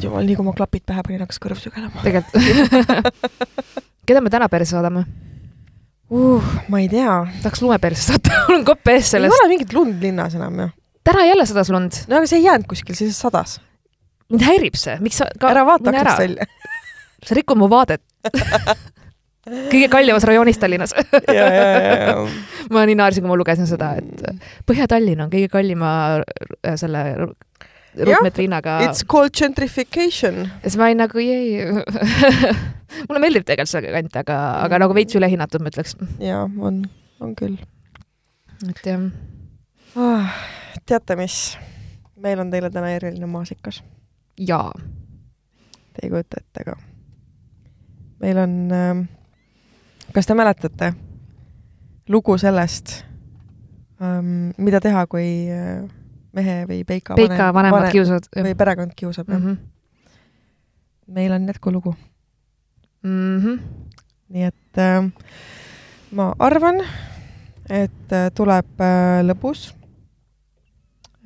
issand jumal, nii kui ma klapid pähe panin, hakkas kõrv sügelema tegelikult. keda me täna perse saadame? uh,. ma ei tea, tahaks lume perse saata, mul on kopp ees ei sellest. ole mingit lund linnas enam ju. täna jälle sadas lund. no aga see ei jäänud kuskil, see sadas. mind häirib see, miks sa ka ära vaata aknast välja. sa rikud mu vaadet. kõige kallimas rajoonis Tallinnas. ma nii naersin, kui ma lugesin seda, et Põhja-Tallinn on kõige kallima äh, selle ruutmeetri hinnaga. It's called gentrification. ja siis ma olin nagu ei, mulle meeldib tegelikult see kant, aga, aga nagu veits ülehinnatud, ma ütleks. jaa, on, on küll et jah, oh,. teate mis? meil on teile täna eriline maasikas. jaa. Te ei kujuta ette ka. meil on äh,, kas te mäletate lugu sellest ähm,, mida teha, kui äh, mehe või peika, Peika vanemad vanem- kiusavad. või perekond kiusab mm, Mhm. -hmm. meil on jätkulugu, Mhm. nii et äh, ma arvan, et äh, tuleb äh, lõbus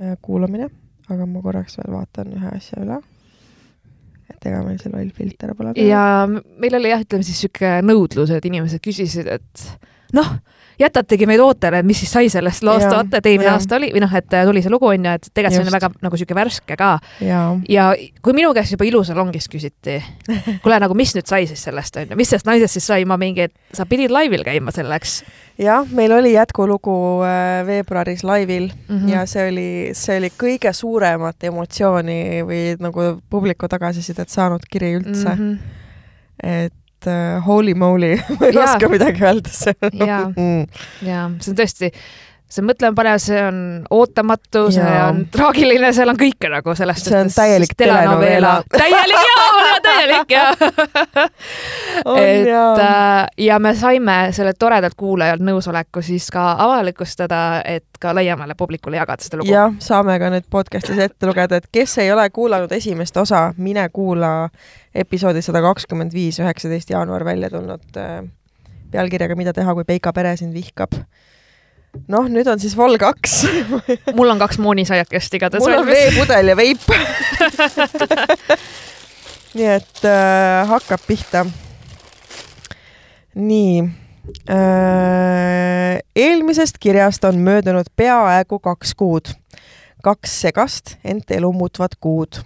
äh, kuulamine, aga ma korraks veel vaatan ühe asja üle. et ega meil see loll filter pole ja meil oli jah, ütleme siis sihuke nõudlus, et inimesed küsisid, et noh, jätategi meid ootele, et mis siis sai sellest loost, vaata, et eelmine aasta oli või noh, et tuli see lugu onju, et tegelikult see on väga nagu sihuke värske ka ja kui minu käest juba ilusalongis küsiti, kuule nagu mis nüüd sai siis sellest onju, mis sellest naisest siis sai, ma mingi, et sa pidid laivil käima selleks jah, meil oli jätkulugu äh, veebruaris laivil mm. -hmm. ja see oli, see oli kõige suuremat emotsiooni või nagu publiku tagasisidet saanud kiri üldse mm, -hmm. -hmm. Et uh, holy moly, ma ei Jaa. oska midagi öelda, Jaa. mm. ja see on tõesti, see on mõtlemapanev, see on ootamatu, see on traagiline, seal on kõike nagu sellest. See on täielik telenovela. täielik jaa, täielik jaa. Et äh, ja me saime selle toredalt kuulajalt nõusoleku siis ka avalikustada, et ka laiemale publikule jagada seda lugu. jah, saame ka nüüd podcast'is ette lugeda, et kes ei ole kuulanud esimest osa, mine kuula episoodi sada kakskümmend viis, üheksateist jaanuar välja tulnud äh, pealkirjaga Mida teha, kui Peika pere sind vihkab. noh, nüüd on siis vol kaks mul on kaks moonisaiakest igatahes mul on veepudel ja veip. nii et äh, hakkab pihta. nii äh,. eelmisest kirjast on möödunud peaaegu kaks kuud. kaks segast, ent elu muutvat kuud.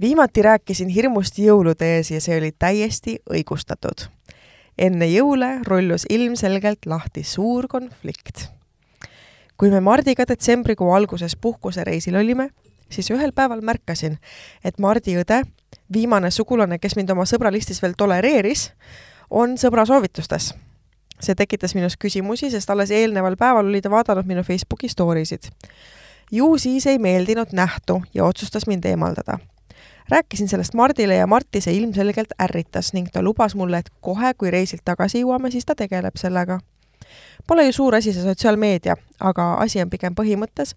viimati rääkisin hirmust jõulude ees ja see oli täiesti õigustatud. enne jõule rullus ilmselgelt lahti suur konflikt kui me Mardiga detsembrikuu alguses puhkusereisil olime, siis ühel päeval märkasin, et Mardi õde, viimane sugulane, kes mind oma sõbralistis veel tolereeris, on sõbra soovitustes. see tekitas minus küsimusi, sest alles eelneval päeval oli ta vaadanud minu Facebooki story sid. ju siis ei meeldinud nähtu ja otsustas mind eemaldada. rääkisin sellest Mardile ja Marti see ilmselgelt ärritas ning ta lubas mulle, et kohe, kui reisilt tagasi jõuame, siis ta tegeleb sellega Pole ju suur asi see sotsiaalmeedia, aga asi on pigem põhimõttes,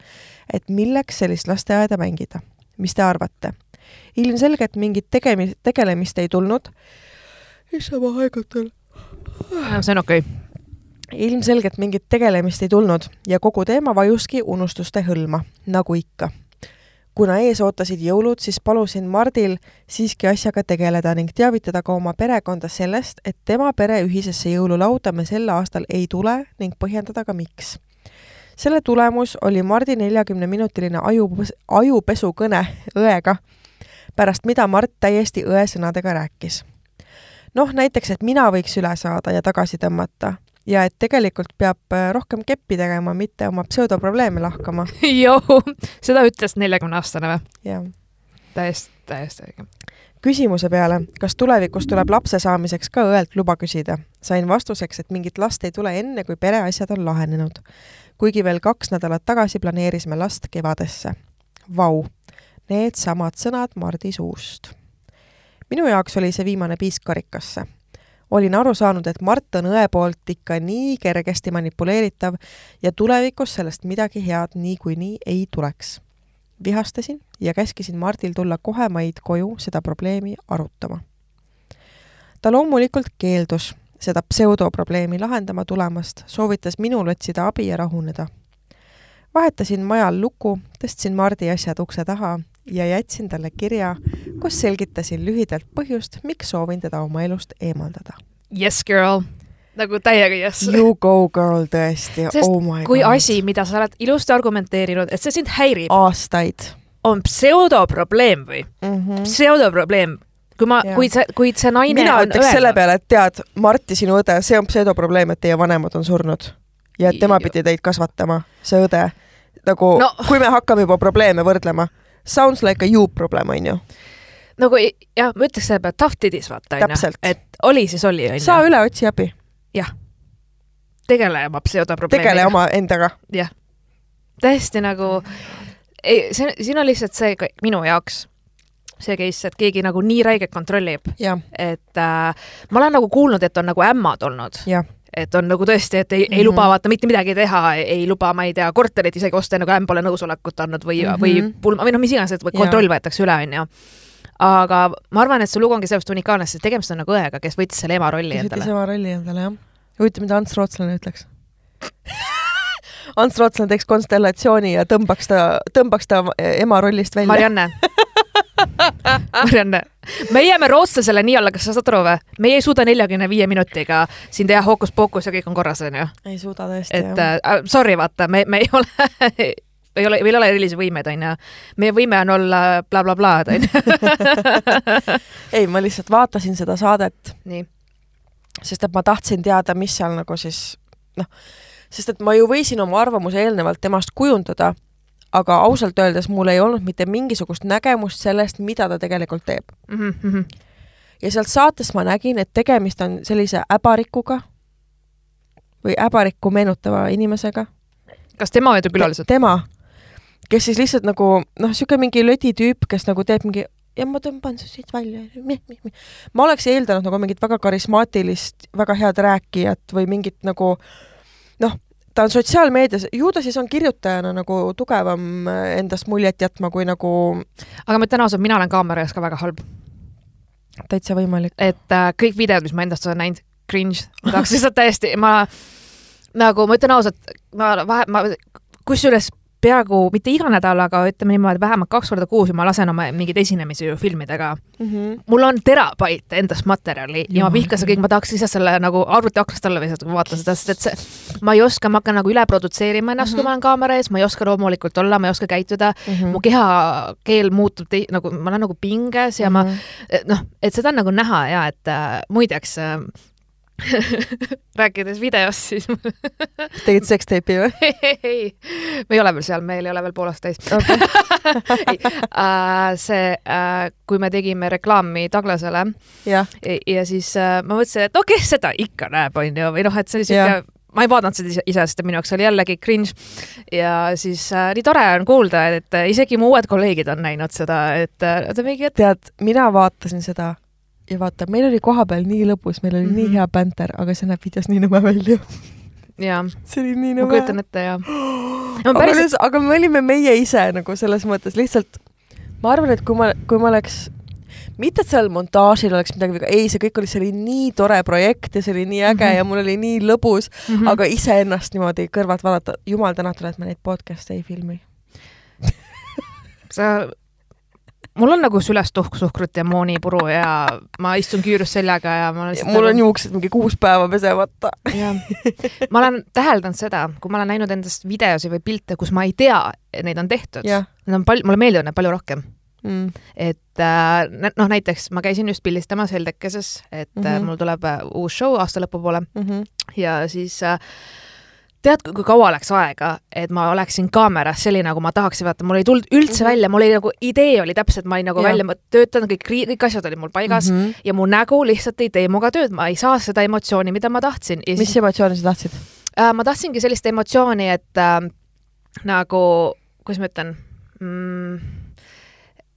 et milleks sellist lasteaeda mängida. mis te arvate? ilmselgelt mingit tegemi-, tegelemist ei tulnud. issand, ma haigutan. see on okei okay.. ilmselgelt mingit tegelemist ei tulnud ja kogu teema vajuski unustuste hõlma, nagu ikka. Kuna ees ootasid jõulud, siis palusin Mardil siiski asjaga tegeleda ning teavitada ka oma perekonda sellest, et tema pere ühisesse jõululauda me sel aastal ei tule ning põhjendada ka miks. selle tulemus oli Mardi neljakümneminutiline aju, ajupesukõne õega, pärast mida Mart täiesti õe sõnadega rääkis noh, näiteks, et mina võiks üle saada ja tagasi tõmmata ja et tegelikult peab äh, rohkem keppi tegema, mitte oma pseudoprobleeme lahkama. joo, seda ütles neljakümne aastane või? jah. täiesti, täiesti õige. küsimuse peale, kas tulevikus tuleb lapse saamiseks ka õelt luba küsida, sain vastuseks, et mingit last ei tule enne, kui pereasjad on lahenenud. kuigi veel kaks nädalat tagasi planeerisime last kevadesse. Vau, needsamad sõnad Mardi suust. minu jaoks oli see viimane piisk karikasse olin aru saanud, et Mart on õe poolt ikka nii kergesti manipuleeritav ja tulevikus sellest midagi head niikuinii ei tuleks. vihastasin ja käskisin Mardil tulla kohe maid koju seda probleemi arutama. ta loomulikult keeldus seda pseudoprobleemi lahendama tulemast, soovitas minul otsida abi ja rahuneda. vahetasin majal luku, tõstsin Mardi asjad ukse taha ja jätsin talle kirja, kus selgitasin lühidalt põhjust, miks soovin teda oma elust eemaldada. Yes girl, nagu täiega yes. You go girl tõesti, oh my kui god. asi, mida sa oled ilusti argumenteerinud, et see sind häirib, aastaid on pseudoprobleem või mm. -hmm. pseudoprobleem, kui ma, kui see, kui see naine mina ütleks selle peale, et tead, Marti, sinu õde, see on pseudoprobleem, et teie vanemad on surnud ja tema pidi teid kasvatama, see õde. nagu no. kui me hakkame juba probleeme võrdlema, sounds like a you problem, onju. nagu jah, ma ütleks selle peale tough titties vaata onju. Et oli siis oli saa onju, üle, otsi abi, tegele oma pseudoprobleemiga. tegele oma endaga. täiesti nagu, ei, see, siin on lihtsalt see minu jaoks see case, et keegi nagu nii räigelt kontrollib, jah, et äh, ma olen nagu kuulnud, et on nagu ämmad olnud, jah, et on nagu tõesti, et ei, ei Mhm. luba vaata mitte midagi teha, ei luba, ma ei tea, korterit isegi osta, enne kui ämm pole nõusolekut andnud või mm, -hmm. või Mhm. pulma või noh, mis iganes, et kontroll võetakse üle, onju. aga ma arvan, et see lugu ongi sellepärast unikaalne, sest tegemist on nagu õega, kes võttis selle ema rolli kes võttis endale. oma rolli endale, jah. huvitav, mida Ants Rootslane ütleks Ants Rootslane teeks konstellatsiooni ja tõmbaks ta, tõmbaks ta ema rollist välja. Marianne. Marianne, me jääme rootslasele nii alla, kas sa saad aru või? meie ei suuda neljakümne viie minutiga siin teha hookus-pookus ja kõik on korras, onju. ei suuda tõesti, et äh, sorry, vaata, me, me ei ole ei ole, meil ei ole erilisi võimeid, onju. meie võime on olla blablabla, onju. ei, ma lihtsalt vaatasin seda saadet sest et ma tahtsin teada, mis seal nagu siis noh, sest et ma ju võisin oma arvamuse eelnevalt temast kujundada, aga ausalt öeldes mul ei olnud mitte mingisugust nägemust sellest, mida ta tegelikult teeb. Mhm, ja sealt saatest ma nägin, et tegemist on sellise äbarikuga või äbarikku meenutava inimesega. kas tema või külalised? tema, kes siis lihtsalt nagu noh, niisugune mingi löditüüp, kes nagu teeb mingi ja ma tõmban su siit välja. ma oleks eeldanud nagu mingit väga karismaatilist, väga head rääkijat või mingit nagu noh, ta on sotsiaalmeedias, ju ta siis on kirjutajana nagu tugevam äh, endast muljet jätma kui nagu aga ma ütlen ausalt, mina olen kaamera ees ka väga halb, täitsa võimalik. et äh, kõik videod, mis ma endast olen näinud, cringe, ma tahaks lihtsalt täiesti, ma nagu ma ütlen ausalt, ma vahe, ma kusjuures peaaegu mitte iga nädal, aga ütleme niimoodi, vähemalt kaks korda kuus ma lasen oma mingeid esinemisi ju filmidega. mul on terabaite endast materjali ja ma Jumal vihkan seda kõik, ma tahaks lihtsalt selle nagu arvuti aknast alla visata, kui ma vaatan seda, sest et see, ma ei oska, ma hakkan nagu üle produtseerima ennast mm, -hmm. kui ma olen kaamera ees, ma ei oska loomulikult olla, ma ei oska käituda mm, -hmm. mu kehakeel muutub tei-, nagu ma olen nagu pinges ja mm -hmm. ma noh, et seda on nagu näha ja et äh, muideks äh, rääkides videost, siis tegid seksteipi või? ei, me ei ole veel seal, meil ei ole veel pool aastat täis. Okei, ei, äh, see äh,, kui me tegime reklaami Douglasele jah, ja, ja siis äh, ma mõtlesin, et no kes seda ikka näeb, onju, või noh, et see oli siuke, ma ei vaadanud seda ise- ise, sest minu jaoks oli jällegi cringe. Ja siis äh, nii tore on kuulda, et isegi mu uued kolleegid on näinud seda, et äh, mingi, et tead, mina vaatasin seda ja vaata, meil oli kohapeal nii lõbus, meil oli mm -hmm. nii Mhm. hea bänter, aga see näeb videos nii nõme välja. jaa, see oli nii ma nõme. kujutan ette ja ma aga, päriselt, päris... aga me olime meie ise nagu selles mõttes lihtsalt, ma arvan, et kui ma, kui ma oleks mitte et seal montaažil oleks midagi viga, ei, see kõik oli, see oli nii tore projekt ja see oli nii äge mm. -hmm. ja mul oli nii lõbus mm. -hmm. aga iseennast niimoodi kõrvalt vaadata, jumal tänatud, et ma neid podcast'e ei filmi. sa, mul on nagu süles tuhk-suhkrut ja moonipuru ja ma istun küürus seljaga ja ma lihtsalt mul on nagu, juuksed mingi kuus päeva pesemata. ma olen täheldanud seda, kui ma olen näinud endast videosi või pilte, kus ma ei tea, et neid on tehtud, need on palju, mulle meeldivad need palju rohkem. mm.. et äh, noh, näiteks ma käisin just pildistamas Heldekeses, et mm. -hmm. mul tuleb äh, uus show aasta lõpu poole Mm -hmm. ja siis äh, tead, kui kaua läks aega, et ma oleksin kaameras selline, nagu ma tahaksin, vaata, mul ei tulnud üldse Mhm. välja, mul oli nagu idee oli täpselt, ma olin nagu Jah. välja töötanud, kõik, kõik asjad olid mul paigas mm. -hmm. ja mu nägu lihtsalt ei tee minuga tööd, ma ei saa seda emotsiooni, mida ma tahtsin ja mis siis emotsiooni sa tahtsid? äh, ma tahtsingi sellist emotsiooni, et äh, nagu, kuidas ma ütlen mm,,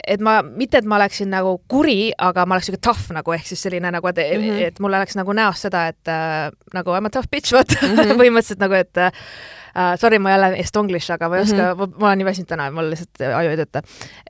et ma, mitte et ma oleksin nagu kuri, aga ma oleks siuke tough nagu ehk siis selline nagu, et mm. -hmm. et mul oleks nagu näos seda, et äh, nagu I m a tough bitch, vaata mm. -hmm. põhimõtteliselt nagu, et äh, sorry, ma jälle estonglish, aga ma ei oska mm, -hmm. ma olen nii väsinud täna, mul lihtsalt aju ei tööta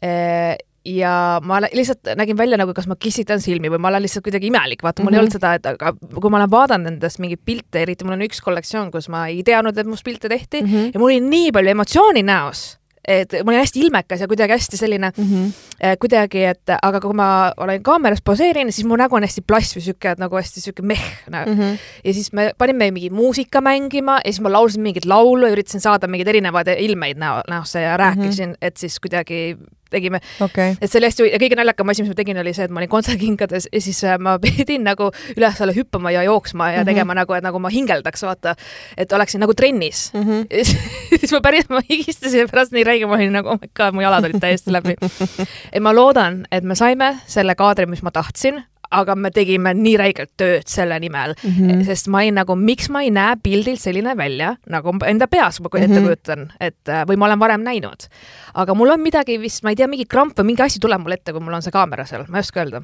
e, ja ma lihtsalt nägin välja nagu, kas ma kissitan silmi või ma olen lihtsalt kuidagi imelik, vaata mul mm -hmm. ei olnud Mhm. seda, et aga kui ma olen vaadanud endast mingeid pilte, eriti mul on üks kollektsioon, kus ma ei teadnud, et must pilte tehti mm. -hmm. ja mul oli nii palju emotsiooni näos, et ma olin hästi ilmekas ja kuidagi hästi selline mm -hmm. kuidagi, et aga kui ma olen kaameras poseerin, siis mu nägu on hästi plass või sihuke, nagu hästi sihuke meh nagu. Mm -hmm. ja siis me panime mingi muusika mängima ja siis ma laulsin mingit laulu ja üritasin saada mingeid erinevaid ilmeid näo, näosse ja rääkisin mm, -hmm. et siis kuidagi tegime okay.. et see oli hästi, kõige naljakam asi, mis ma tegin, oli see, et ma olin kontserdikinkades ja siis äh, ma pidin nagu üles-alla hüppama ja jooksma ja mm -hmm. tegema nagu, et nagu ma hingeldaks, vaata, et oleksin nagu trennis Mm -hmm. siis ma päris, ma higistasin ja pärast nii räige, ma olin nagu, oh my god, mu jalad olid täiesti läbi. et ma loodan, et me saime selle kaadri, mis ma tahtsin, aga me tegime nii räigelt tööd selle nimel Mm -hmm. sest ma olin nagu, miks ma ei näe pildilt selline välja, nagu enda peas ma ette Mhm. kujutan, et äh, või ma olen varem näinud. aga mul on midagi vist, ma ei tea, mingi kramp või mingi asi tuleb mul ette, kui mul on see kaamera seal, ma ei oska öelda.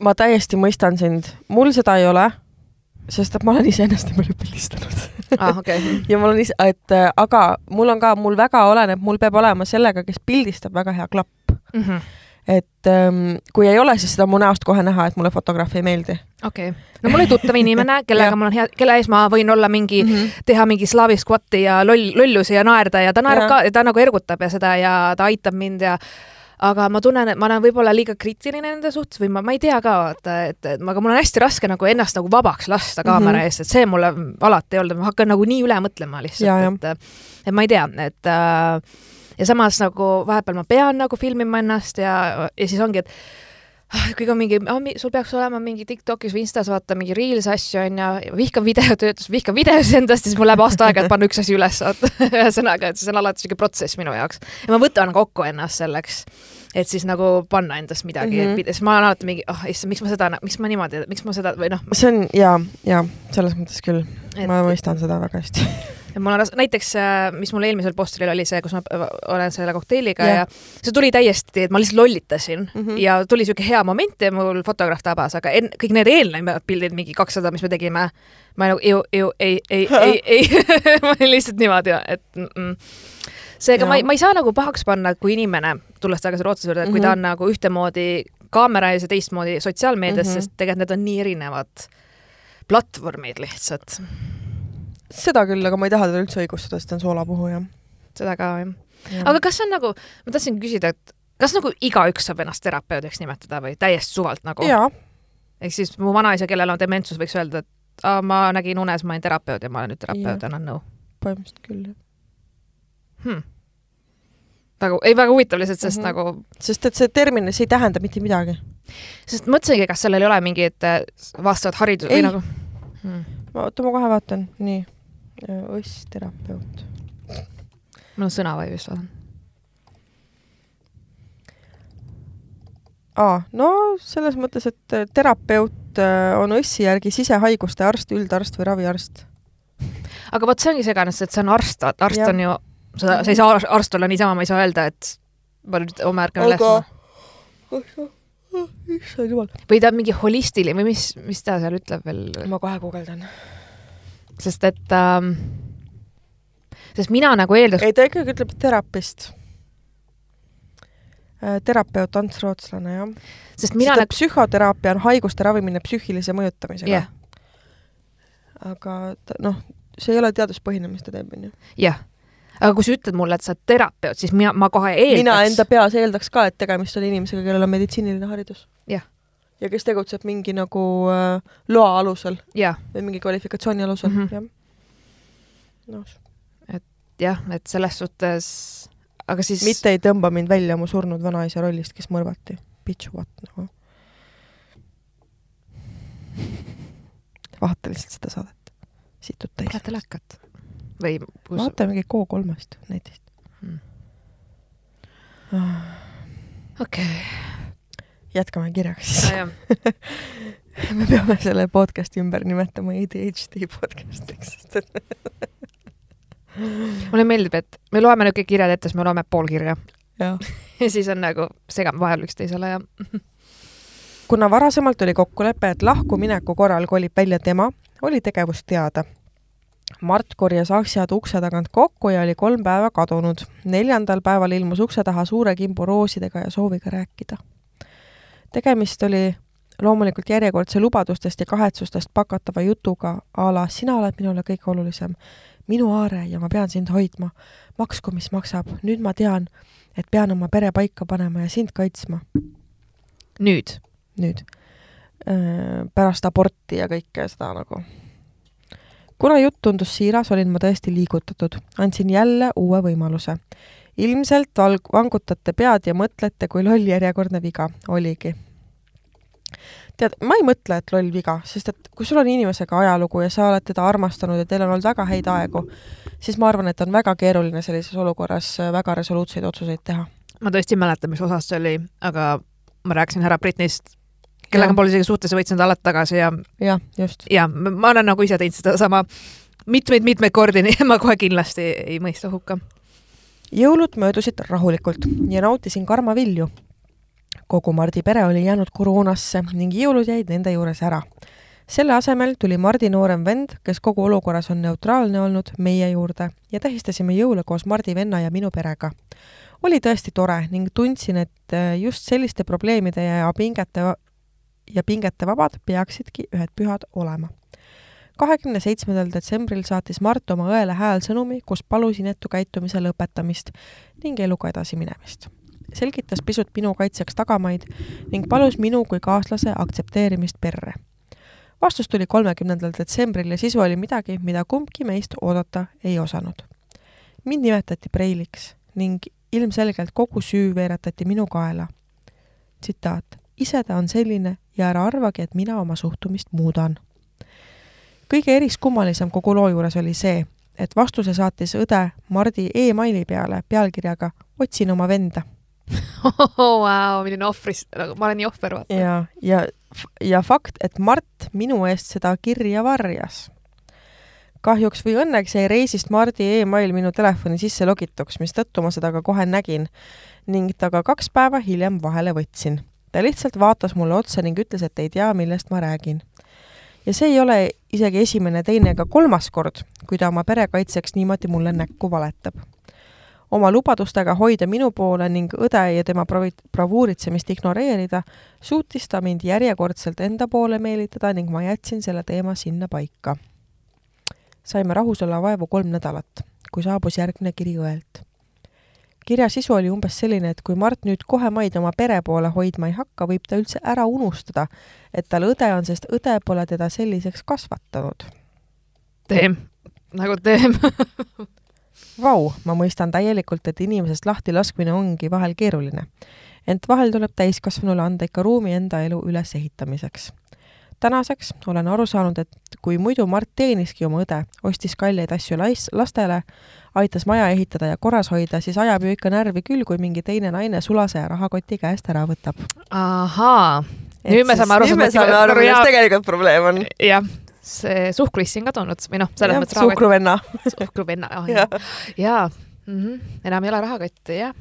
ma täiesti mõistan sind, mul seda ei ole, sest et ma olen iseennast nii palju pildistanud ah,, okei okay. ja mul on ise, et äh, aga mul on ka, mul väga oleneb, mul peab olema sellega, kes pildistab väga hea klapp. Mm -hmm. Et ähm, kui ei ole, siis seda on mu näost kohe näha, et mulle fotograaf ei meeldi okei okay., no mul oli tuttav inimene, kellega mul on hea, kelle ees ma võin olla mingi mm. -hmm. teha mingi slaavi skvatti ja loll, lollusi ja naerda ja ta naerab Jah. ka ja ta nagu ergutab ja seda ja ta aitab mind ja aga ma tunnen, et ma olen võib-olla liiga kriitiline nende suhtes või ma, ma ei tea ka, vaata, et, et aga mul on hästi raske nagu ennast nagu vabaks lasta kaamera mm. -hmm. eest, et see mulle alati ei olnud, ma hakkan nagu nii üle mõtlema Ja, lihtsalt, et et ma ei tea, et äh, ja samas nagu vahepeal ma pean nagu filmima ennast ja, ja siis ongi, et ah, kui ka mingi oh,, sul peaks olema mingi Tiktokis või Instas vaata mingi Reels asju onju, vihkan videotöötlust, vihkan videosid endast ja siis mul läheb aasta aega, et panna üks asi üles, ühesõnaga, et see on alati siuke protsess minu jaoks ja ma võtan kokku ennast selleks, et siis nagu panna endast midagi mm. -hmm. siis ma olen alati mingi, ah oh, issand, miks ma seda, miks ma niimoodi, miks ma seda või noh, see on ja, ja selles mõttes küll, et ma mõistan seda väga hästi. et mul on näiteks, mis mul eelmisel postril oli see, kus ma äh, olen selle kokteiliga Jah. ja, see tuli täiesti, et ma lihtsalt lollitasin mm. -hmm. ja tuli siuke hea moment ja mul fotograaf tabas, aga en, kõik need eelnevad pildid, mingi kakssada, mis me tegime, ma nagu ju, ju ei, ei, ei, ei ma olin lihtsalt niimoodi, et mm -mm. seega Jaa. ma ei, ma ei saa nagu pahaks panna, kui inimene, tulles tagasi Rootsi juurde, et kui ta Mhm. on nagu ühtemoodi kaamera ees ja teistmoodi sotsiaalmeedias mm. -hmm. sest tegelikult need on nii erinevad platvormid lihtsalt, seda küll, aga ma ei taha teda üldse õigustada, sest ta on soolapuhuja. seda ka jah aga kas see on nagu, ma tahtsin küsida, et kas nagu igaüks saab ennast terapeudiks nimetada või täiesti suvalt nagu? ehk siis mu vanaisa, kellel on dementsus, võiks öelda, et aa, ma nägin unes, ma olin terapeut ja ma olen nüüd terapeut, annan nõu põhimõtteliselt küll, jah. hmm.. väga, ei väga huvitav lihtsalt, sest mm -hmm. nagu, sest et see termin, see ei tähenda mitte midagi. sest mõtlesingi, kas sellel ei ole mingit äh, vastavat haridust Ei. või nagu hmm.. ma, oota, ma kohe vaatan, nii. õssterapeut. mul on sõnavõi vist vaatan. aa, no selles mõttes, et äh, terapeut äh, on õssi järgi sisehaiguste arst, üldarst või raviarst. aga vot see ongi segane, sest et see on arst, arst Jah. on ju, sa, sa ei saa ar- arst olla niisama, ma ei saa öelda, et ma nüüd homme ärkan üles issand jumal. või ta on mingi holistiline või mis, mis ta seal ütleb veel, ma kohe guugeldan. sest et ähm,, sest mina nagu eeldaks, ei, ta ikkagi ütleb terapist. terapeut Ants Rootslane, jah. sest mina nagu, psühhoteraapia on haiguste ravimine psüühilise mõjutamisega jah, aga noh, see ei ole teaduspõhine, mis ta teeb, onju. jah. Aga kui sa ütled mulle, et sa oled terapeut, siis mina, ma kohe eeldaks. mina enda peas eeldaks ka, et tegemist on inimesega, kellel on meditsiiniline haridus. Jah. ja kes tegutseb mingi nagu äh, loa alusel või mingi kvalifikatsiooni alusel mm, -hmm. jah. noh, jah, et selles suhtes, aga siis mitte ei tõmba mind välja mu surnud vanaisa rollist, kes mõrvati. Bitch what nagu. vaata lihtsalt seda saadet. situd täis vaata. läkat või kus, vaata mingi K3-st netist Hmm. ah,. okei jätkame kirjaga siis. okay., me peame selle podcast'i ümber nimetama ADHD podcast'iks, mulle meeldib, et me loeme nüüd kõik kirjad ette, siis me loeme pool kirja ja siis on nagu segame vahel üksteisele ja kuna varasemalt oli kokkulepe, et lahkumineku korral kolib välja tema, oli tegevus teada. Mart korjas asjad ukse tagant kokku ja oli kolm päeva kadunud. neljandal päeval ilmus ukse taha suure kimbu roosidega ja sooviga rääkida. tegemist oli loomulikult järjekordse lubadustest ja kahetsustest pakatava jutuga a la sina oled minule kõige olulisem. minu aare ja ma pean sind hoidma. maksku, mis maksab, nüüd ma tean, et pean oma pere paika panema ja sind kaitsma. nüüd? nüüd. pärast aborti ja kõike seda nagu. Kuna jutt tundus siiras, olin ma tõesti liigutatud. andsin jälle uue võimaluse. ilmselt val-, vangutate pead ja mõtlete, kui loll järjekordne viga oligi tead, ma ei mõtle, et loll viga, sest et kui sul on inimesega ajalugu ja sa oled teda armastanud ja teil on olnud väga häid aegu, siis ma arvan, et on väga keeruline sellises olukorras väga resoluutseid otsuseid teha. ma tõesti ei mäleta, mis osas see oli, aga ma rääkisin härra Britnist, kellega ma pole isegi suhtes ja võtsin ta alati tagasi ja jah, just. ja ma olen nagu ise teinud sedasama mitmeid-mitmeid kordi, nii ma kohe kindlasti ei mõista hukka. jõulud möödusid rahulikult ja nautisin karma vilju kogu Mardi pere oli jäänud koroonasse ning jõulud jäid nende juures ära. selle asemel tuli Mardi noorem vend, kes kogu olukorras on neutraalne olnud, meie juurde ja tähistasime jõule koos Mardi venna ja minu perega. oli tõesti tore ning tundsin, et äh, just selliste probleemide ja pingete ja pingete vabad peaksidki ühed pühad olema kahekümne seitsmendal detsembril saatis Mart oma õele häälsõnumi, kus palus inetu käitumise lõpetamist ning eluga edasiminemist selgitas pisut minu kaitseks tagamaid ning palus minu kui kaaslase aktsepteerimist perre. vastus tuli kolmekümnendal detsembril ja sisu oli midagi, mida kumbki meist oodata ei osanud. mind nimetati preiliks ning ilmselgelt kogu süü veeretati minu kaela. tsitaat, ise ta on selline ja ära arvagi, et mina oma suhtumist muudan. kõige eriskummalisem kogu loo juures oli see, et vastuse saatis õde Mardi emaili peale pealkirjaga Otsin oma venda oh, wow, milline ohvris, nagu ma olen nii ohver, vaata. ja, ja, ja fakt, et Mart minu eest seda kirja varjas. kahjuks või õnneks jäi reisist Mardi email minu telefoni sisse logituks, mistõttu ma seda ka kohe nägin ning ta ka kaks päeva hiljem vahele võtsin. Ta lihtsalt vaatas mulle otsa ning ütles, et ei tea, millest ma räägin. ja see ei ole isegi esimene, teine ega kolmas kord, kui ta oma pere kaitseks niimoodi mulle näkku valetab oma lubadustega hoida minu poole ning õde ja tema bravi-, bravuuritsemist ignoreerida, suutis ta mind järjekordselt enda poole meelitada ning ma jätsin selle teema sinna paika. saime rahus olla vaevu kolm nädalat, kui saabus järgmine kiri õelt. Kirja sisu oli umbes selline, et kui Mart nüüd kohe maid oma pere poole hoidma ei hakka, võib ta üldse ära unustada, et tal õde on, sest õde pole teda selliseks kasvatanud. teem, nagu teem Vau, ma mõistan täielikult, et inimesest lahti laskmine ongi vahel keeruline. ent vahel tuleb täiskasvanule anda ikka ruumi enda elu ülesehitamiseks. Tänaseks olen aru saanud, et kui muidu Mart teeniski oma õde, ostis kalleid asju lais-, lastele, aitas maja ehitada ja korras hoida, siis ajab ju ikka närvi küll, kui mingi teine naine sulase ja rahakoti käest ära võtab. ahaa, nüüd me saame aru, nüüd me saame aru, milles tegelikult probleem on. jah, see suhkruiss on kadunud või noh, selles mõttes suhkruvenna. suhkruvenna, ah jah. jaa, mm -hmm. enam ei ole rahakotti, jah.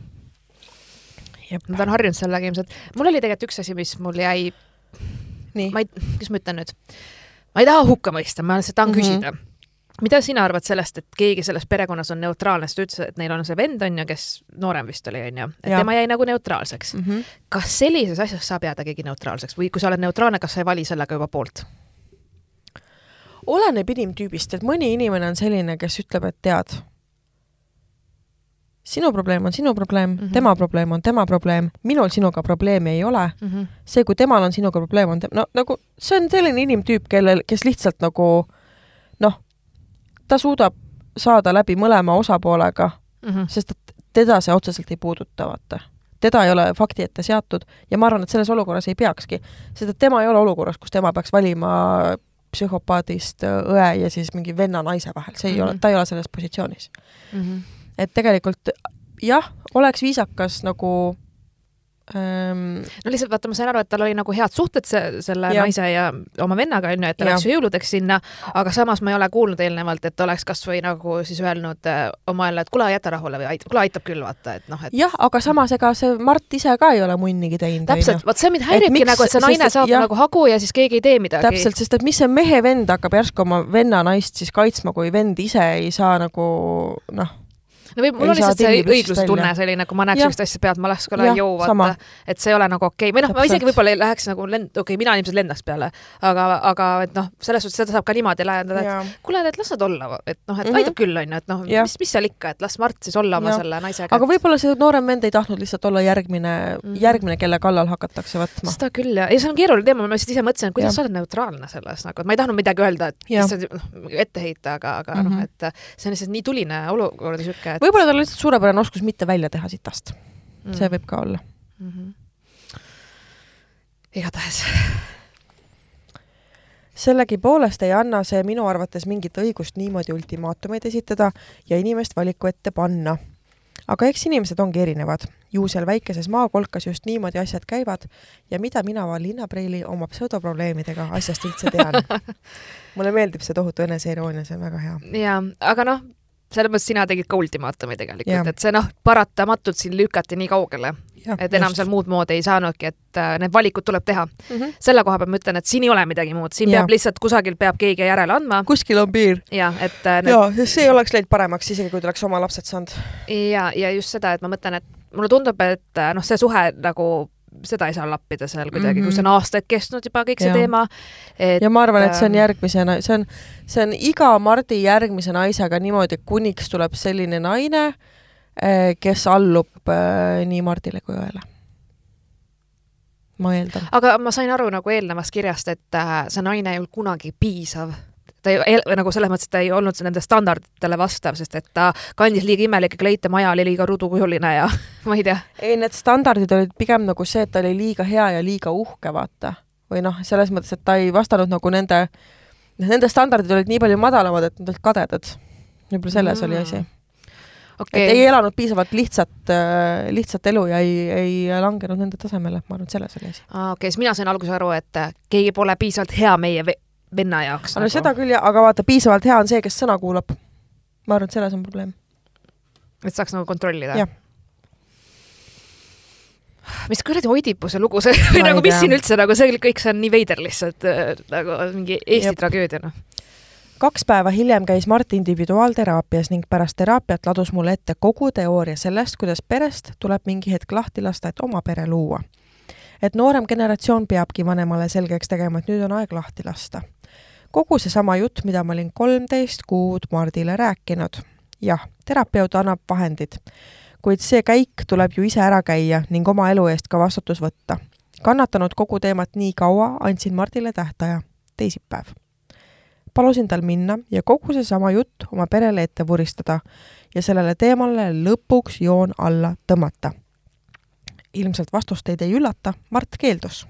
Nad on harjunud sellega ilmselt. mul oli tegelikult üks asi, mis mul jäi, ma ei, kuidas ma ütlen nüüd, ma ei taha hukka mõista, ma lihtsalt tahan mm -hmm. küsida mida sina arvad sellest, et keegi selles perekonnas on neutraalne, sest ta ütles, et neil on see vend, on ju, kes noorem vist oli, on ju, et ja. tema jäi nagu neutraalseks mm. -hmm. kas sellises asjas saab jääda keegi neutraalseks või kui sa oled neutraalne, kas sa ei vali sellega juba poolt? oleneb inimtüübist, et mõni inimene on selline, kes ütleb, et tead, sinu probleem on sinu probleem mm, -hmm. tema probleem on tema probleem, minul sinuga probleemi ei ole mm. -hmm. see, kui temal on sinuga probleem, on no nagu see on selline inimtüüp, kellel, kes lihtsalt nagu noh, ta suudab saada läbi mõlema osapoolega mm, -hmm. sest et teda see otseselt ei puuduta, vaata. teda ei ole fakti ette seatud ja ma arvan, et selles olukorras ei peakski, sest et tema ei ole olukorras, kus tema peaks valima psühhopaadist õe ja siis mingi venna-naise vahel, see ei mm -hmm. ole, ta ei ole selles positsioonis mm. -hmm. Et tegelikult jah, oleks viisakas nagu ähm, no lihtsalt vaata, ma sain aru, et tal oli nagu head suhted se selle ja. naise ja oma vennaga onju, et ta läks ju jõuludeks sinna, aga samas ma ei ole kuulnud eelnevalt, et oleks kasvõi nagu siis öelnud äh, oma jälle, et kuule, jäta rahule või ait-, kuule, aitab küll, vaata, et noh, et. jah, aga samas ega see Mart ise ka ei ole munnigi teinud. täpselt, vot see mind häiribki nagu, et see naine saab ja, nagu hagu ja siis keegi ei tee midagi. täpselt, sest et mis see mehe vend hakkab järsku oma venna naist siis kaitsma, kui vend ise ei saa nagu noh no või mul on lihtsalt see õiglustunne selline, kui ma näeks sellist asja pealt, ma läheks ka jõu sama. vaata, et see ei ole nagu okei okay., või noh, ma isegi võib-olla ei läheks nagu lend, okei okay,, mina ilmselt lendaks peale, aga, aga et noh, selles suhtes seda saab ka niimoodi lähendada, et kuule, et las nad olla, et noh, et Mhm. aitab küll, onju, et noh, mis, mis seal ikka, et las Mart siis olla oma Jah. selle naisega. aga võib-olla see noorem vend ei tahtnud lihtsalt olla järgmine Mhm. järgmine, kelle kallal hakatakse võtma. seda küll ja, ja see on keeruline teema, ma lihtsalt ise mõtlesin, et kuidas Jah. sa oled neutraalne selles nagu, et ma ei tahtnud midagi öelda, et lihtsalt noh, ette heita, aga, aga mm -hmm. Mhm. noh, et see on lihtsalt nii tuline olukord ja siuke, et võib-olla tal on lihtsalt suurepärane oskus mitte välja teha sitast, mm. see võib ka olla. mm. -hmm. igatahes, sellegipoolest ei anna see minu arvates mingit õigust niimoodi ultimaatumeid esitada ja inimest valiku ette panna. aga eks inimesed ongi erinevad, ju seal väikeses maakolkas just niimoodi asjad käivad ja mida mina, linnapreili oma pseudoprobleemidega asjast üldse tean. mulle meeldib see tohutu eneseironia, see on väga hea. jaa, aga noh, selles mõttes sina tegid ka ultimaatumi tegelikult et see noh, paratamatult sind lükati nii kaugele, et enam seal muud moodi ei saanudki, et äh, need valikud tuleb teha. mm. -hmm. selle koha pealt ma ütlen, et siin ei ole midagi muud, siin Jah. peab lihtsalt kusagil peab keegi järele andma kuskil on piir. ja et äh, sest see oleks läinud paremaks, isegi kui ta oleks oma lapsed saanud. ja, ja just seda, et ma mõtlen, et mulle tundub, et äh, noh, see suhe nagu seda ei saa lappida seal kuidagi mm, -hmm. Mhm. kui see on aastaid kestnud juba kõik see Jah. teema. et ja ma arvan, et see on ähm, järgmisena, see on, see on iga Mardi järgmise naisega niimoodi, kuniks tuleb selline naine, kes allub äh, nii Mardile kui õele. ma eeldan. aga ma sain aru nagu eelnevast kirjast, et äh, see naine ei olnud kunagi piisav. Ta ei, nagu selles mõttes, et ta ei olnud nende standarditele vastav, sest et ta kandis liiga imelikke kleite, maja oli liiga rudukujuline ja ma ei tea. ei, need standardid olid pigem nagu see, et ta oli liiga hea ja liiga uhke, vaata. või noh, selles mõttes, et ta ei vastanud nagu nende, noh, nende standardid olid nii palju madalamad, et nad olid kadedad. võib-olla selles mm. oli asi. okei et ei elanud piisavalt lihtsat, lihtsat elu ja ei, ei langenud nende tasemele, ma arvan, et selles oli asi. aa, okei, siis mina sain alguses aru, et äh, keegi pole piisavalt hea meie venna jaoks. no seda küll aga vaata, piisavalt hea on see, kes sõna kuulab. ma arvan, et selles on probleem. et saaks nagu kontrollida mis kuradi Oidipuse lugu see või nagu, mis siin üldse nagu see kõik, see on nii veider lihtsalt äh, nagu mingi Eesti Jep. tragöödia noh. kaks päeva hiljem käis Mart individuaalteraapias ning pärast teraapiat ladus mulle ette kogu teooria sellest, kuidas perest tuleb mingi hetk lahti lasta, et oma pere luua. et noorem generatsioon peabki vanemale selgeks tegema, et nüüd on aeg lahti lasta. Kogu seesama jutt, mida ma olin kolmteist kuud Mardile rääkinud. jah, terapeut annab vahendid, kuid see käik tuleb ju ise ära käia ning oma elu eest ka vastutus võtta. kannatanud kogu teemat nii kaua, andsin Mardile tähtaja, teisipäev palusin tal minna ja kogu seesama jutt oma perele ette vuristada ja sellele teemale lõpuks joon alla tõmmata. ilmselt vastust teid ei üllata, Mart keeldus.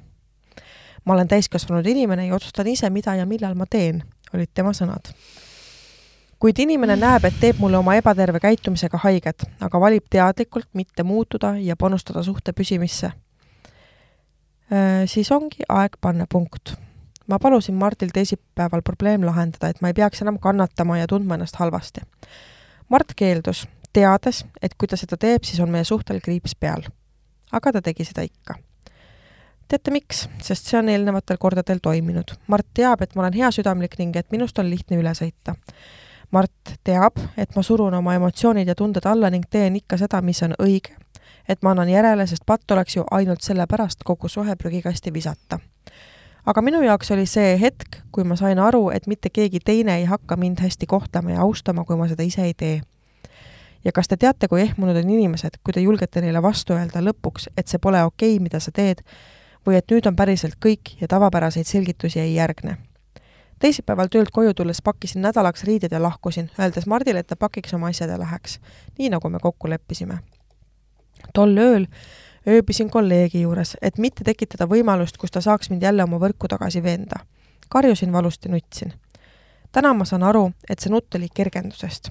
Ma olen täiskasvanud inimene ja otsustan ise, mida ja millal ma teen, olid tema sõnad. kuid inimene näeb, et teeb mulle oma ebaterve käitumisega haiget, aga valib teadlikult mitte muutuda ja panustada suhte püsimisse, siis ongi aeg panna punkt ma palusin Martil teisipäeval probleem lahendada, et ma ei peaks enam kannatama ja tundma ennast halvasti. Mart keeldus, teades, et kui ta seda teeb, siis on meie suhtel kriips peal. aga ta tegi seda ikka. Teate miks? sest see on eelnevatel kordadel toiminud. Mart teab, et ma olen heasüdamlik ning et minust on lihtne üle sõita. Mart teab, et ma surun oma emotsioonid ja tunded alla ning teen ikka seda, mis on õige. et ma annan järele, sest patt oleks ju ainult sellepärast kogu suhe prügikasti visata aga minu jaoks oli see hetk, kui ma sain aru, et mitte keegi teine ei hakka mind hästi kohtlema ja austama, kui ma seda ise ei tee. ja kas te teate, kui ehmunud on inimesed, kui te julgete neile vastu öelda lõpuks, et see pole okei okay,, mida sa teed, või et nüüd on päriselt kõik ja tavapäraseid selgitusi ei järgne teisipäeval töölt koju tulles pakkisin nädalaks riided ja lahkusin, öeldes Mardile, et ta pakiks oma asjad ja läheks, nii nagu me kokku leppisime. tol ööl ööbisin kolleegi juures, et mitte tekitada võimalust, kus ta saaks mind jälle oma võrku tagasi veenda. karjusin valusti, nutsin. täna ma saan aru, et see nutt oli kergendusest.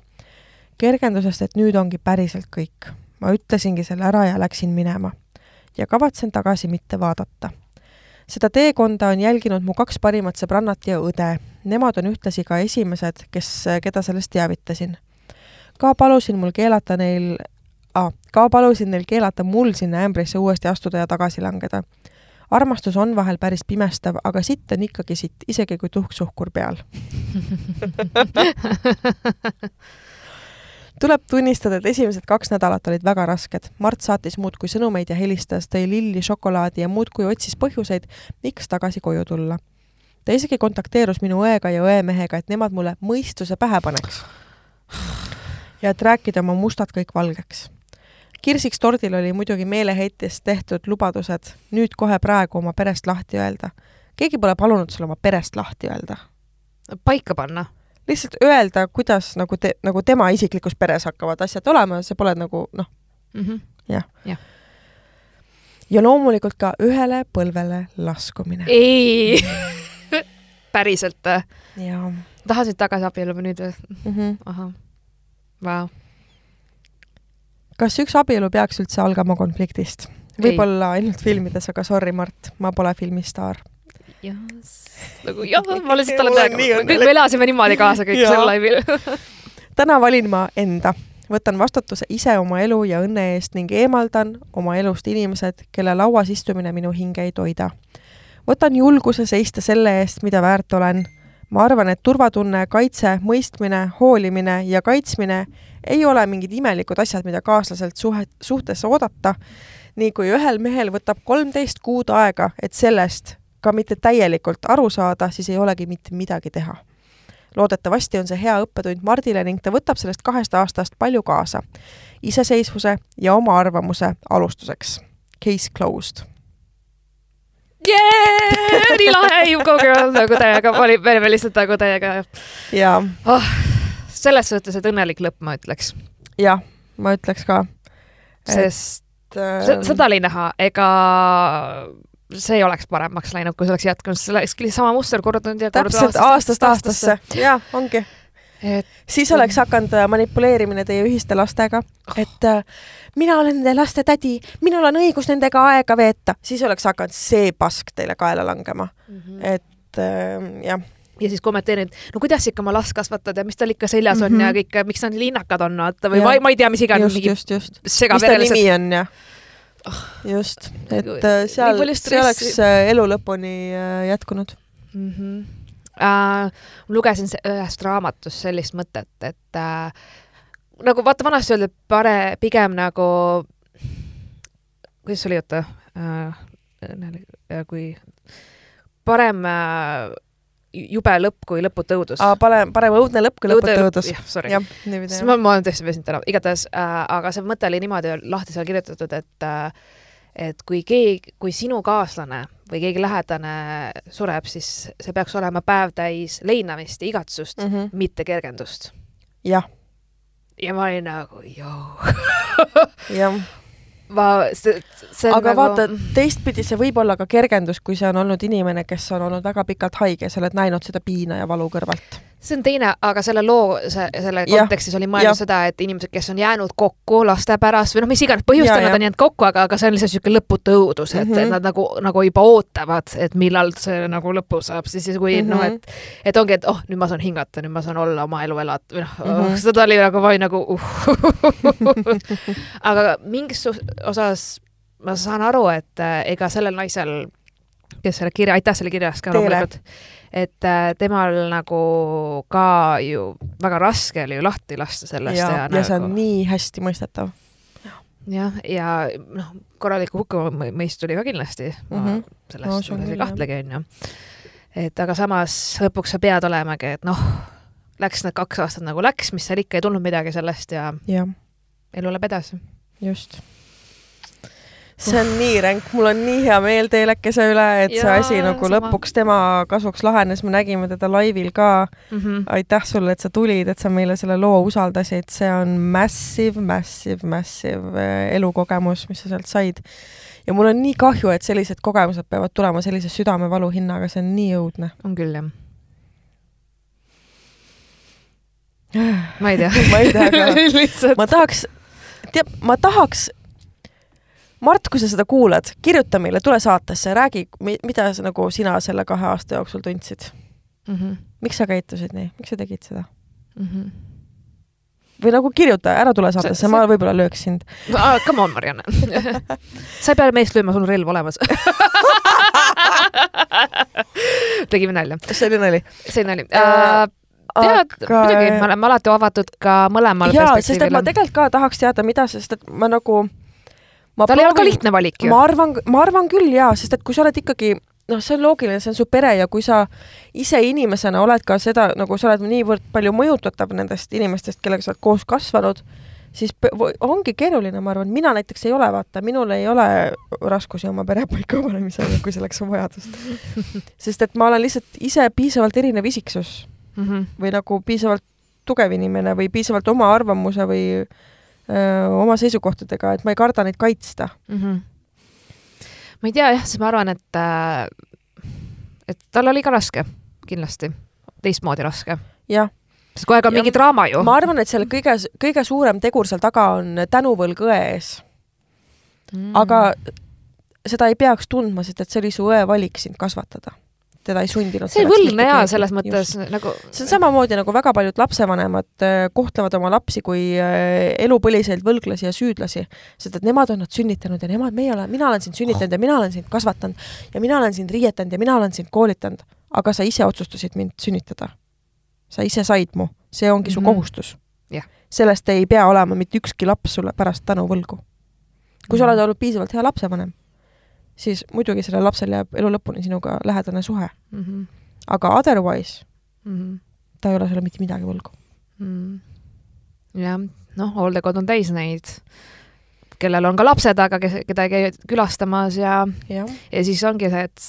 kergendusest, et nüüd ongi päriselt kõik. ma ütlesingi selle ära ja läksin minema. Ja kavatsen tagasi mitte vaadata. seda teekonda on jälginud mu kaks parimat sõbrannat ja õde. Nemad on ühtlasi ka esimesed, kes, keda sellest teavitasin. ka palusin mul keelata neil ah,, ka palusin neil keelata mul sinna ämbrisse uuesti astuda ja tagasi langeda. armastus on vahel päris pimestav, aga sitt on ikkagi sitt, isegi kui tuhk suhkur peal. tuleb tunnistada, et esimesed kaks nädalat olid väga rasked. Mart saatis muudkui sõnumeid ja helistas, tõi lilli, šokolaadi ja muudkui otsis põhjuseid, miks tagasi koju tulla. ta isegi kontakteerus minu õega ja õemehega, et nemad mulle mõistuse pähe paneks. ja et rääkida oma mustad kõik valgeks. kirsiks tordil oli muidugi meeleheitest tehtud lubadused nüüd kohe praegu oma perest lahti öelda. keegi pole palunud sul oma perest lahti öelda. paika panna lihtsalt öelda, kuidas nagu te, nagu tema isiklikus peres hakkavad asjad olema, see pole nagu noh mm -hmm. jah Jah. ja loomulikult ka ühele põlvele laskumine. ei päriselt või? jaa tahasid tagasi abielluma nüüd või? mm -hmm. ahah, vau. kas üks abielu peaks üldse algama konfliktist? võib-olla ainult filmides, aga sorry, Mart, ma pole filmistaar. Nagu jah, ma olen Mul on täiega, me me elasime niimoodi kaasa kõik sel laivil täna valin ma enda, võtan vastutuse ise oma elu ja õnne eest ning eemaldan oma elust inimesed, kelle lauas istumine minu hinge ei toida. võtan julguse seista selle eest, mida väärt olen. ma arvan, et turvatunne, kaitse, mõistmine, hoolimine ja kaitsmine ei ole mingid imelikud asjad, mida kaaslaselt suhe, suhtesse oodata. nii kui ühel mehel võtab kolmteist kuud aega, et sellest ka mitte täielikult aru saada, siis ei olegi mitte midagi teha loodetavasti on see hea õppetund Mardile ning ta võtab sellest kahest aastast palju kaasa. iseseisvuse ja oma arvamuse alustuseks. Case closed. yeah! nii lahe, you go girl, nagu täiega, me olime lihtsalt nagu täiega ja, oh, selles suhtes, et õnnelik lõpp, ma ütleks, jah, ma ütleks ka. sest äh, se- seda oli näha, ega see ei oleks paremaks läinud, kui see oleks jätkunud, see olekski sama muster kordunud ja kordunud täpselt aastast aastasse, jaa, ongi. et siis oleks hakanud äh, manipuleerimine teie ühiste lastega, et äh, mina olen nende laste tädi, minul on õigus nendega aega veeta, siis oleks hakanud see pask teile kaela langema, et äh, jah ja siis kommenteerin, no kuidas ikka oma last kasvatad ja mis tal ikka seljas on mm Mhm. -hmm. ja kõik, miks nad linnakad on, vaata, või Jah. ma, ma ei tea, mis iganes, mingi just, just. mis ta segaverelised nimi on ja just, et Nagu äh, seal see oleks äh, elu lõpuni äh, jätkunud. mm. -hmm. Uh, lugesin ühest raamatust sellist mõtet, et uh, nagu vaata vanasti öeldi, et pare-, pigem nagu, kuidas see oli, oota uh,, kui parem uh, jube lõpp kui lõputu õudus. parem, parem õudne lõpp kui lõputu õudus. jah, sorry. siis ma, ma olen tõesti väsinud täna, igatahes äh,, aga see mõte oli niimoodi lahti seal kirjutatud, et äh, et kui keegi, kui sinu kaaslane või keegi lähedane sureb, siis see peaks olema päev täis leinamist ja igatsust mm, -hmm. mitte kergendust. jah, ja ma olin nagu, joo. jah. ma, see, see aga nagu... vaata, teistpidi see võib olla ka kergendus, kui see on olnud inimene, kes on olnud väga pikalt haige, sa oled näinud seda piina ja valu kõrvalt. See on teine, aga selle loo, selle kontekstis oli jah. mõeldud seda, et inimesed, kes on jäänud kokku laste pärast või noh, mis iganes põhjustel Ja, nad ja. on jäänud kokku, aga, aga see on lihtsalt niisugune lõputu õudus, et mm, Mhm. -hmm. et nad nagu, nagu juba ootavad, et millal see nagu lõpu saab, siis kui mm -hmm. noh, Mhm. et et ongi, et oh, nüüd ma saan hingata, nüüd ma saan olla oma elu elada või noh mm Mhm. -hmm. seda oli nagu, olin nagu uh. aga mingis osas ma saan aru, et äh, ega sellel naisel, kes selle kirja, aitäh selle kirja eest ka loomulikult, et äh, temal nagu ka ju väga raske oli ju lahti lasta sellest ja ja,, ja nagu, see on nii hästi mõistetav. jah, ja noh, korralikku hukkamõist tuli ka kindlasti mm. -hmm. Sellest no, ei kahtlegi, onju. et aga samas lõpuks sa pead olemagi, et noh, läks need kaks aastat nagu läks, mis seal ikka ei tulnud midagi sellest ja jah, elu läheb edasi. just. See on nii ränk, mul on nii hea meel teilekese üle, et see Jaa, asi nagu sama. lõpuks tema kasuks lahenes, me nägime teda laivil ka Mm -hmm. aitäh sulle, et sa tulid, et sa meile selle loo usaldasid, see on massive, massive, massive äh, elukogemus, mis sa sealt said. ja mul on nii kahju, et sellised kogemused peavad tulema sellise südamevalu hinnaga, see on nii õudne. on küll jah. ma ei tea ma ei tea ka. ma tahaks, tead, ma tahaks, Mart, kui sa seda kuulad, kirjuta meile, tule saatesse, räägi, mida sa nagu sina selle kahe aasta jooksul tundsid. Mm -hmm. miks sa käitusid nii, miks sa tegid seda? Mm -hmm. või nagu kirjuta, ära tule saatesse, ma võib-olla lööks sind. Ah, come on, Marianne. sa ei pea meest lööma, sul on relv olemas. tegime nalja, see oli nali see on nali Äh, uh,. tead, muidugi, me oleme alati avatud ka mõlemal jaa, sest et ma tegelikult ka tahaks teada, mida, sest et ma nagu ma tal ei ole ka lihtne valik ju. ma arvan, ma arvan küll jaa, sest et kui sa oled ikkagi noh, see on loogiline, see on su pere ja kui sa ise inimesena oled ka seda nagu sa oled niivõrd palju mõjutatav nendest inimestest, kellega sa oled koos kasvanud, siis ongi keeruline, ma arvan, mina näiteks ei ole, vaata, minul ei ole raskusi oma pere paikapanemisega, kui selleks on vajadust. sest et ma olen lihtsalt ise piisavalt erinev isiksus Mhm. või nagu piisavalt tugev inimene või piisavalt oma arvamuse või oma seisukohtadega, et ma ei karda neid kaitsta. mm. -hmm. ma ei tea jah, sest ma arvan, et äh, et tal oli ka raske, kindlasti, teistmoodi raske, jah, sest on Ja mingi draama ju. ma arvan, et selle kõige, kõige suurem tegur seal taga on tänuvõlg õe ees, mm. aga seda ei peaks tundma, sest et see oli su õe valik sind kasvatada. Teda ei sundinud. see võlgne jaa, selles mõttes nagu see on samamoodi nagu väga paljud lapsevanemad äh, kohtlevad oma lapsi kui äh, elupõliseid võlglasi ja süüdlasi, sest et nemad on nad sünnitanud ja nemad, meie oleme, mina olen sind sünnitanud ja mina olen sind kasvatanud ja mina olen sind riietanud ja mina olen sind koolitanud, aga sa ise otsustasid mind sünnitada. sa ise said mu, see ongi su Mhm. kohustus Jah. sellest ei pea olema mitte ükski laps sulle pärast tänu võlgu. kui sa Mhm. oled olnud piisavalt hea lapsevanem, siis muidugi sellel lapsel jääb elu lõpuni sinuga lähedane suhe, mm. -hmm. aga otherwise Mm -hmm. ta ei ole sulle mitte midagi võlgu. mm.. jah, noh, hooldekodu on täis neid, kellel on ka lapsed, aga kes, keda ei käi külastamas ja, jah, ja siis ongi see, et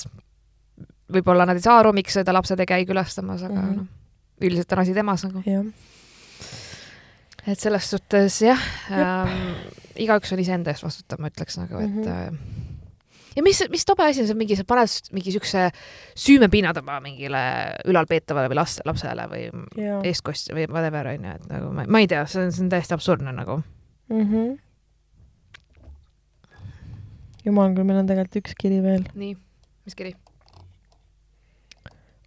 võib-olla nad ei saa aru, miks seda lapsed ei käi külastamas, aga mm. -hmm. noh, üldiselt on asi temas nagu. et selles suhtes jah ähm,, igaüks on iseenda eest vastutav, ma ütleks nagu, et mm. -hmm. Ja mis, mis tobe asi on see mingi, sa paned mingi siukse süümepinna tõmba mingile ülalpeetavale või last, lapsele või jaa. eestkost või whatever onju, et nagu ma, ma ei tea, see on, see on täiesti absurdne nagu. Mhm. jumal küll, meil on tegelikult üks kiri veel. nii, mis kiri?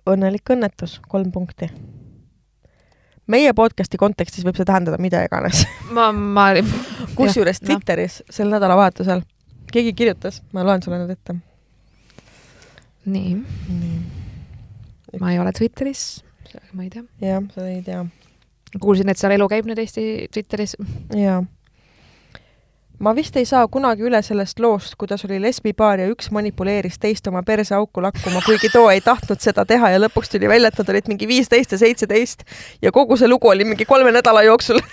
õnnelik õnnetus, kolm punkti. meie podcast'i kontekstis võib see tähendada mida iganes. ma, ma, kusjuures. Twitteris sel nädalavahetusel keegi kirjutas, ma loen sulle nüüd ette. nii, ma ei ole Twitteris, ma ei tea. jah, seda ei tea. kuulsin, et seal elu käib nüüd Eesti Twitteris. jaa. ma vist ei saa kunagi üle sellest loost, kuidas oli lesbipaar ja üks manipuleeris teist oma perseauku lakkuma, kuigi too ei tahtnud seda teha ja lõpuks tuli välja, et nad olid mingi viisteist ja seitseteist ja kogu see lugu oli mingi kolme nädala jooksul.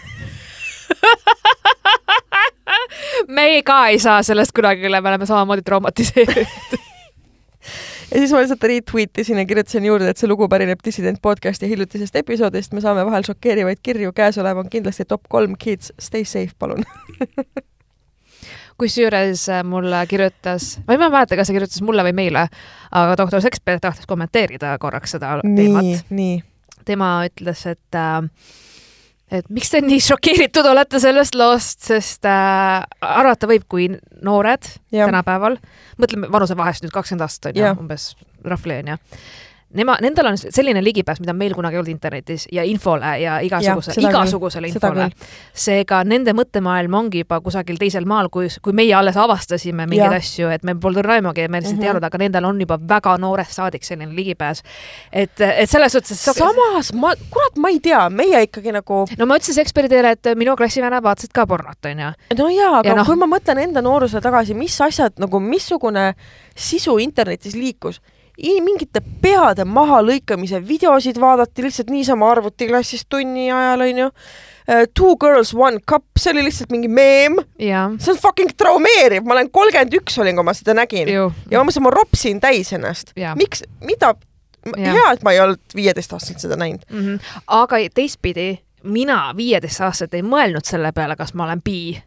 me ka ei saa sellest kunagi üle, me oleme samamoodi traumatiseeritud. ja siis ma lihtsalt retweet isin ja kirjutasin juurde, et see lugu pärineb Dissident podcasti hiljutisest episoodist, me saame vahel šokeerivaid kirju, käesolev on kindlasti top kolm kids, stay safe, palun. kusjuures äh, mulle kirjutas, ma ei mäleta, kas ta kirjutas mulle või meile, aga doktor Sekspert tahtis kommenteerida korraks seda nii teemat., tema ütles, et äh, et miks te nii šokeeritud olete sellest loost, sest äh, arvata võib, kui noored jah, tänapäeval, mõtleme vanusevahest nüüd kakskümmend aastat on ju umbes roughly on ju. Nema, nendel on selline ligipääs, mida meil kunagi ei olnud internetis ja infole ja igasuguse, küll, igasugusele seda infole. seega nende mõttemaailm ongi juba kusagil teisel maal, kui, kui meie alles avastasime mingeid Jah. asju, et me polnud raimugi, me lihtsalt mm Mhm. -hmm. teadnud, aga nendel on juba väga noorest saadik selline ligipääs. et, et selles suhtes. samas ma, kurat, ma ei tea, meie ikkagi nagu no ma ütlesin eksperdile, et minu klassivennad vaatasid ka pornot, onju. no jaa, aga Ja ja noh- kui ma mõtlen enda noorusele tagasi, mis asjad nagu, missugune sisu internetis liikus, mingite peade mahalõikamise videosid vaadati lihtsalt niisama arvutiklassis tunni ajal, onju. Two girls, one cup, see oli lihtsalt mingi meem, see on fucking traumeeriv, ma olen kolmkümmend üks olin, kui ma seda nägin ju. ja ma mõtlesin, ma ropsin täis ennast. Miks, mida, hea, et ma ei olnud viieteistaastaselt seda näinud. mm. -hmm. aga teistpidi, mina viieteist aastaselt ei mõelnud selle peale, kas ma olen bi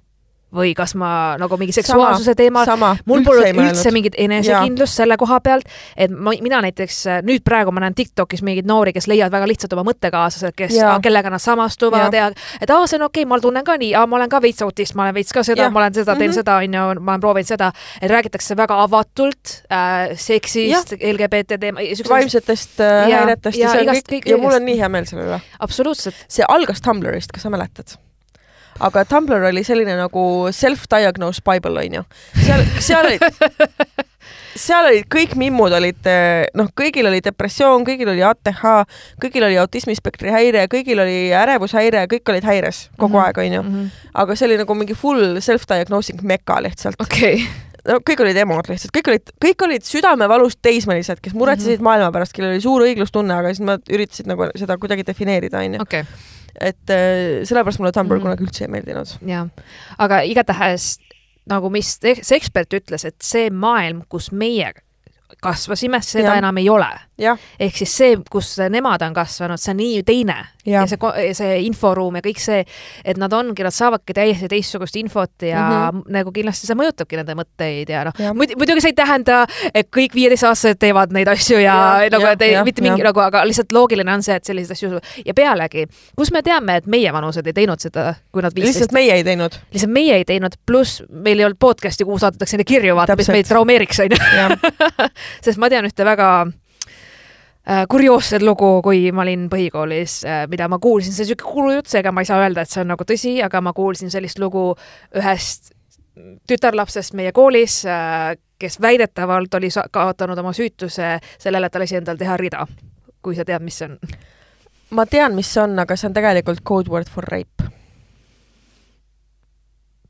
või kas ma nagu mingi seksuaalsuse teemal, mul üldse ei mõelnud. üldse mingit enesekindlust selle koha pealt, et ma, mina näiteks nüüd praegu ma näen Tiktokis mingeid noori, kes leiavad väga lihtsalt oma mõttekaaslased, kes Jaa., kellega nad samastuvad ja et aa, see on okei okay,, ma tunnen ka nii, ma olen ka veits autist, ma olen veits ka seda, ma olen seda, teen mm. -hmm. seda, onju, ma olen proovinud seda, et räägitakse väga avatult äh, seksist, LGBT teema, vaimsetest äh, Ja- häiretest ja, ja ja see on kõik kõik- ja mul on nii hea meel selle üle. absoluutselt, see algas Tumblrist, kas sa mäletad? Aga Tumblr oli selline nagu self-diagnose bible onju. seal, seal olid, seal olid kõik mimmud olid, noh, kõigil oli depressioon, kõigil oli ATH, kõigil oli autismispektri häire, kõigil oli ärevushäire, kõik olid häires kogu mm -hmm. aeg, onju. Mhm. aga see oli nagu mingi full self-diagnosing meka lihtsalt. okay. no kõik olid emod lihtsalt, kõik olid, kõik olid südamevalust teismelised, kes muretsesid mm -hmm. maailma pärast, kellel oli suur õiglustunne, aga siis nad üritasid nagu seda kuidagi defineerida, onju. Et äh, sellepärast mulle Tumblr mm. -hmm. kunagi üldse ei meeldinud. jaa, aga igatahes nagu mis see ekspert ütles, et see maailm, kus meie kasvasime, seda Jah. ja. enam ei ole. Ehk siis see, kus nemad on kasvanud, see on nii teine ja, ja ja see, see inforuum ja kõik see, et nad ongi, nad saavadki täiesti teistsugust infot ja mm. -hmm. nagu kindlasti see mõjutabki nende mõtteid ja noh, muidugi see ei tähenda, et kõik viieteistaastased teevad neid asju ja, Jah, nagu, et ei, mitte mingi jah. nagu, aga lihtsalt loogiline on see, et selliseid asju ja pealegi, kus me teame, et meie vanused ei teinud seda, kui nad viisteist lihtsalt meie ei teinud. lihtsalt meie ei teinud, pluss meil ei olnud podcast'i, kuhu saadetakse neile kirju, vaata, mis meid traumeeriks, onju sest ma tean ühte väga äh, kurioosset lugu, kui ma olin põhikoolis äh,, mida ma kuulsin, see on niisugune kuulujutt, seega ma ei saa öelda, et see on nagu tõsi, aga ma kuulsin sellist lugu ühest tütarlapsest meie koolis äh,, kes väidetavalt oli kaotanud oma süütuse sellele, et ta lasi endal teha rida. kui sa tead, mis see on? ma tean, mis see on, aga see on tegelikult code word for rape.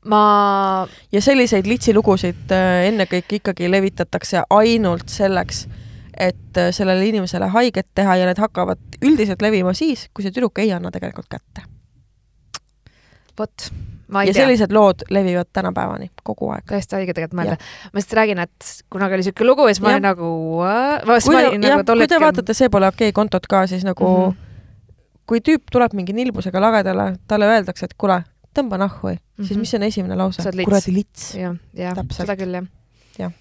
ma, ja selliseid litsilugusid ennekõike ikkagi levitatakse ainult selleks, et äh, sellele inimesele haiget teha ja need hakkavad üldiselt levima siis, kui see tüdruk ei anna tegelikult kätte. vot, ma ei ja tea. sellised lood levivad tänapäevani kogu aeg. täiesti haige tegelikult mõelda. ma lihtsalt räägin, et kunagi oli siuke lugu ja siis ma olin nagu, ma, kui, ma olin nagu tol kui te hetkel vaatate See pole okei okay kontot ka, siis nagu mm. -hmm. kui tüüp tuleb mingi nilbusega lagedale, talle öeldakse, et kuule, tõmba nahhu mm, -hmm. siis Mhm. mis on esimene lause kuradi lits. jah, jah, seda küll jah Jah.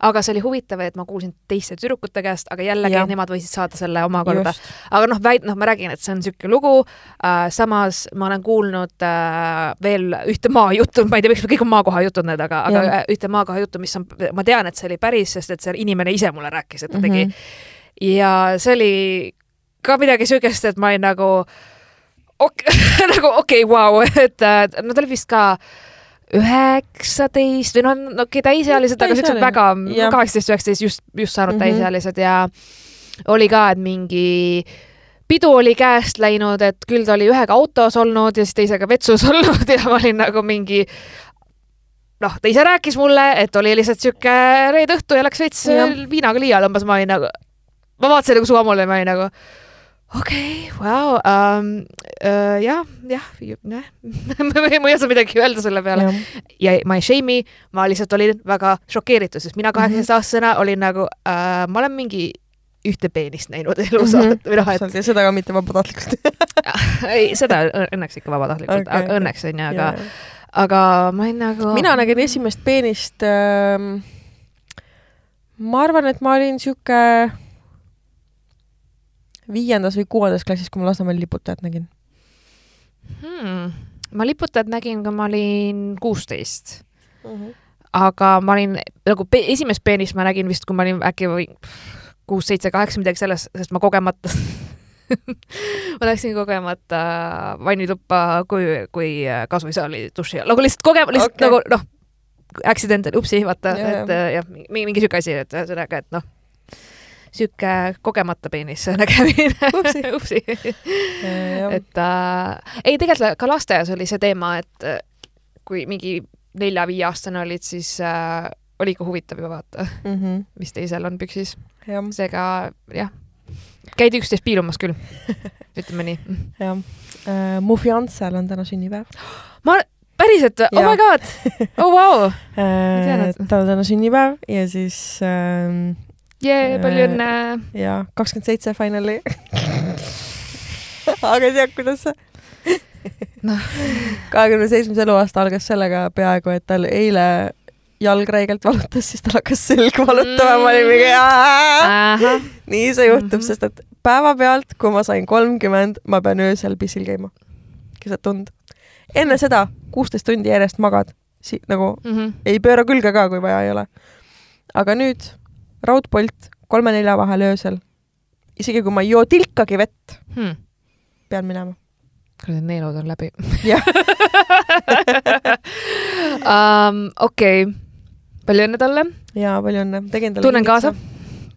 Aga see oli huvitav, et ma kuulsin teiste tüdrukute käest, aga jällegi Jah. nemad võisid saada selle omakorda. aga noh, väid-, noh, ma räägin, et see on niisugune lugu äh,, samas ma olen kuulnud äh, veel ühte maajuttu, ma ei tea, miks kõik on maakoha jutud need, aga, aga äh, ühte maakoha juttu, mis on, ma tean, et see oli päris, sest et see inimene ise mulle rääkis, et ta tegi Mhm. ja see oli ka midagi siukest, et ma olin nagu ok, nagu okei okay, vau wow., et äh, no ta oli vist ka üheksateist või noh, no okei täisealised, aga siuksed väga kaheksateist, üheksateist just, just saanud mm. -hmm. täisealised ja oli ka, et mingi pidu oli käest läinud, et küll ta oli ühega autos olnud ja siis teisega vetsus olnud ja ma olin nagu mingi noh, ta ise rääkis mulle, et oli lihtsalt sihuke reede õhtu ja läks veits viinaga liiale umbes, ma olin nagu, ma vaatasin nagu suva mulle ma olin nagu okei okay,, vau, jah, jah, jah, ma ei oska midagi öelda selle peale ja ma ei shame'i, ma lihtsalt olin väga šokeeritud, sest mina kaheksateistaastasena olin nagu äh,, ma olen mingi ühte peenist näinud elus mm. -hmm. või noh, et ja seda ka mitte vabatahtlikult ei, seda õnneks ikka vabatahtlikult okay,, õnneks onju, aga Jaa. aga ma olin nagu mina nägin esimest peenist ähm, ma arvan, et ma olin sihuke viiendas või kuuendas klassis, kui ma Lasnamäel liputajat nägin. hmm,. ma liputajat nägin, kui ma olin kuusteist Mm -hmm. aga ma olin nagu pe esimest peenist ma nägin vist, kui ma olin äkki kuus, seitse, kaheksa, midagi sellest, sest ma kogemata ma läksin kogemata vannituppa, kui, kui kasvuisa oli duši all, nagu lihtsalt kogema, lihtsalt okay. nagu noh, accident, upsi, vaata, et äh, jah, mingi, mingi sihuke asi, et ühesõnaga, et noh, sihuke kogemata peenis nägemine. Upsi. et äh, ei, tegelikult ka lasteaias oli see teema, et äh, kui mingi nelja-viieaastane olid, siis äh, oli ikka huvitav ju vaata, mm -hmm. mis teisel on püksis. jah, seega jah, käidi üksteist piilumas küll, ütleme nii. jah. Uh,. mu fiancel on täna sünnipäev. Ma, päriselt, oh my god, oh wow, uh, tal on täna sünnipäev ja siis uh, jee, palju Äh, õnne. ja kakskümmend seitse finally aga tead, kuidas see Noh. kahekümne seitsmes eluaasta algas sellega peaaegu, et tal eile jalg räigelt valutas, siis tal hakkas selg valutama mm., ma olin mingi nii see juhtub mm. -hmm. sest et päevapealt, kui ma sain kolmkümmend, ma pean öösel pissil käima keset tund. enne seda kuusteist tundi järjest magad, si-, nagu mhm. ei pööra külge ka, kui vaja ei ole. aga nüüd raudpolt kolme-nelja vahel öösel, isegi kui ma ei joo tilkagi vett, Hmm. pean minema. kuradi neelud on läbi Jah. um,. okei palju õnne talle, ja palju õnne, tegin talle tunnen kaasa.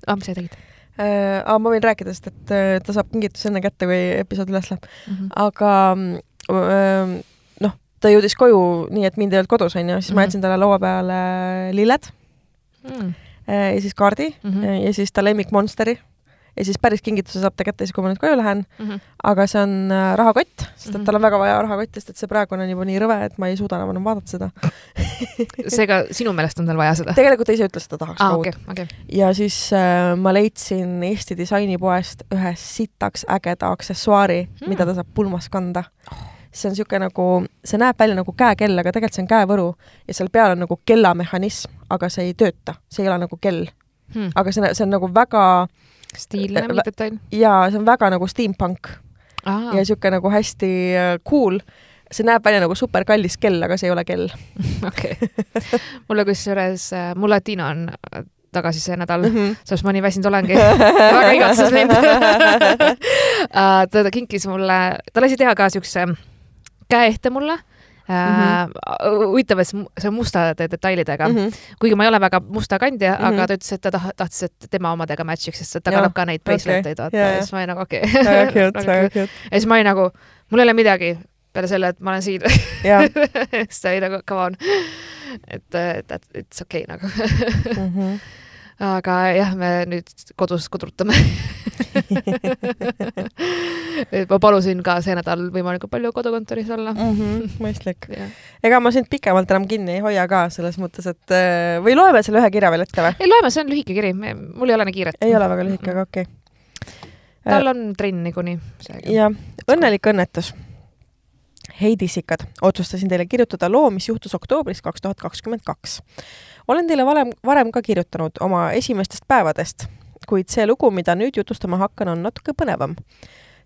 ah, mis sa tegid äh,. aga ma võin rääkida, sest et äh, ta saab kingituse enne kätte, kui episood üles läheb, mm? -hmm. aga äh, noh, ta jõudis koju nii, et mind ei olnud kodus, onju, siis mm -hmm. ma Mhm. jätsin talle laua peale lilled Mm. äh, ja siis kaardi mm. -hmm. ja siis ta lemmik Monsteri ja siis päris kingituse saab ta kätte siis, kui ma nüüd koju lähen, Mm -hmm. aga see on äh, rahakott, sest et Mhm. tal on väga vaja rahakotti, sest et see praegune on juba nii rõve, et ma ei suuda enam vaadata seda. seega sinu meelest on tal vaja seda? tegelikult ta ise ütles, et ta tahaks okei uut, okei. ja siis äh, ma leidsin Eesti disainipoest ühe sitaks ägeda aksessuaari Hmm. mm., mida ta saab pulmas kanda. See on niisugune nagu, see näeb välja nagu käekell, aga tegelikult see on käevõru ja seal peal on nagu kellamehhanism, aga see ei tööta, see ei ole nagu kell, Hmm. aga see, see on nagu väga stiilne Äh, mingi detail. ja see on väga nagu steampunk aa ja, niisugune nagu hästi äh, cool. see näeb välja nagu superkallis kell, aga see ei ole kell. okei. mulle kusjuures, mul latino on äh, tagasi see nädal, Mhm. sellepärast ma nii väsinud olengi. väga igatses mind ta, ta kinkis mulle, ta lasi teha ka siukse käeehte mulle Mhm. uh,. huvitav, et see on mustade detailidega mm, -hmm. kuigi ma ei ole väga musta kandja mm, -hmm. aga Mhm. ta ütles, et ta tah- tahtis, et tema omadega match'iks, sest et ta kannab ka neid bracelet'eid, vaata jaa, ja siis ma olin nagu okei väga cute, okay.. väga cute. ja siis ma olin nagu, mul ei ole midagi peale selle, et ma olen siin. jah siis ta oli nagu come on, et, et it's okei okay, nagu. mm -hmm. Aga jah, me nüüd kodus kodutame. et ma palusin ka see nädal võimalikult palju kodukontoris olla. mm. -hmm. mõistlik. ei, ega ma sind pikemalt enam kinni ei hoia ka selles mõttes, et äh, või loeme selle ühe kirja veel ette või? loeme, see on lühike kiri, mul ei ole nii kiiret. ei ole väga lühike, aga okei tal on trenn niikuinii. okay.. ja õnnelik õnnetus. Heidi Sikad, otsustasin teile kirjutada loo, mis juhtus oktoobris kaks tuhat kakskümmend kaks. Olen teile varem, varem ka kirjutanud oma esimestest päevadest, kuid see lugu, mida nüüd jutustama hakkan, on natuke põnevam.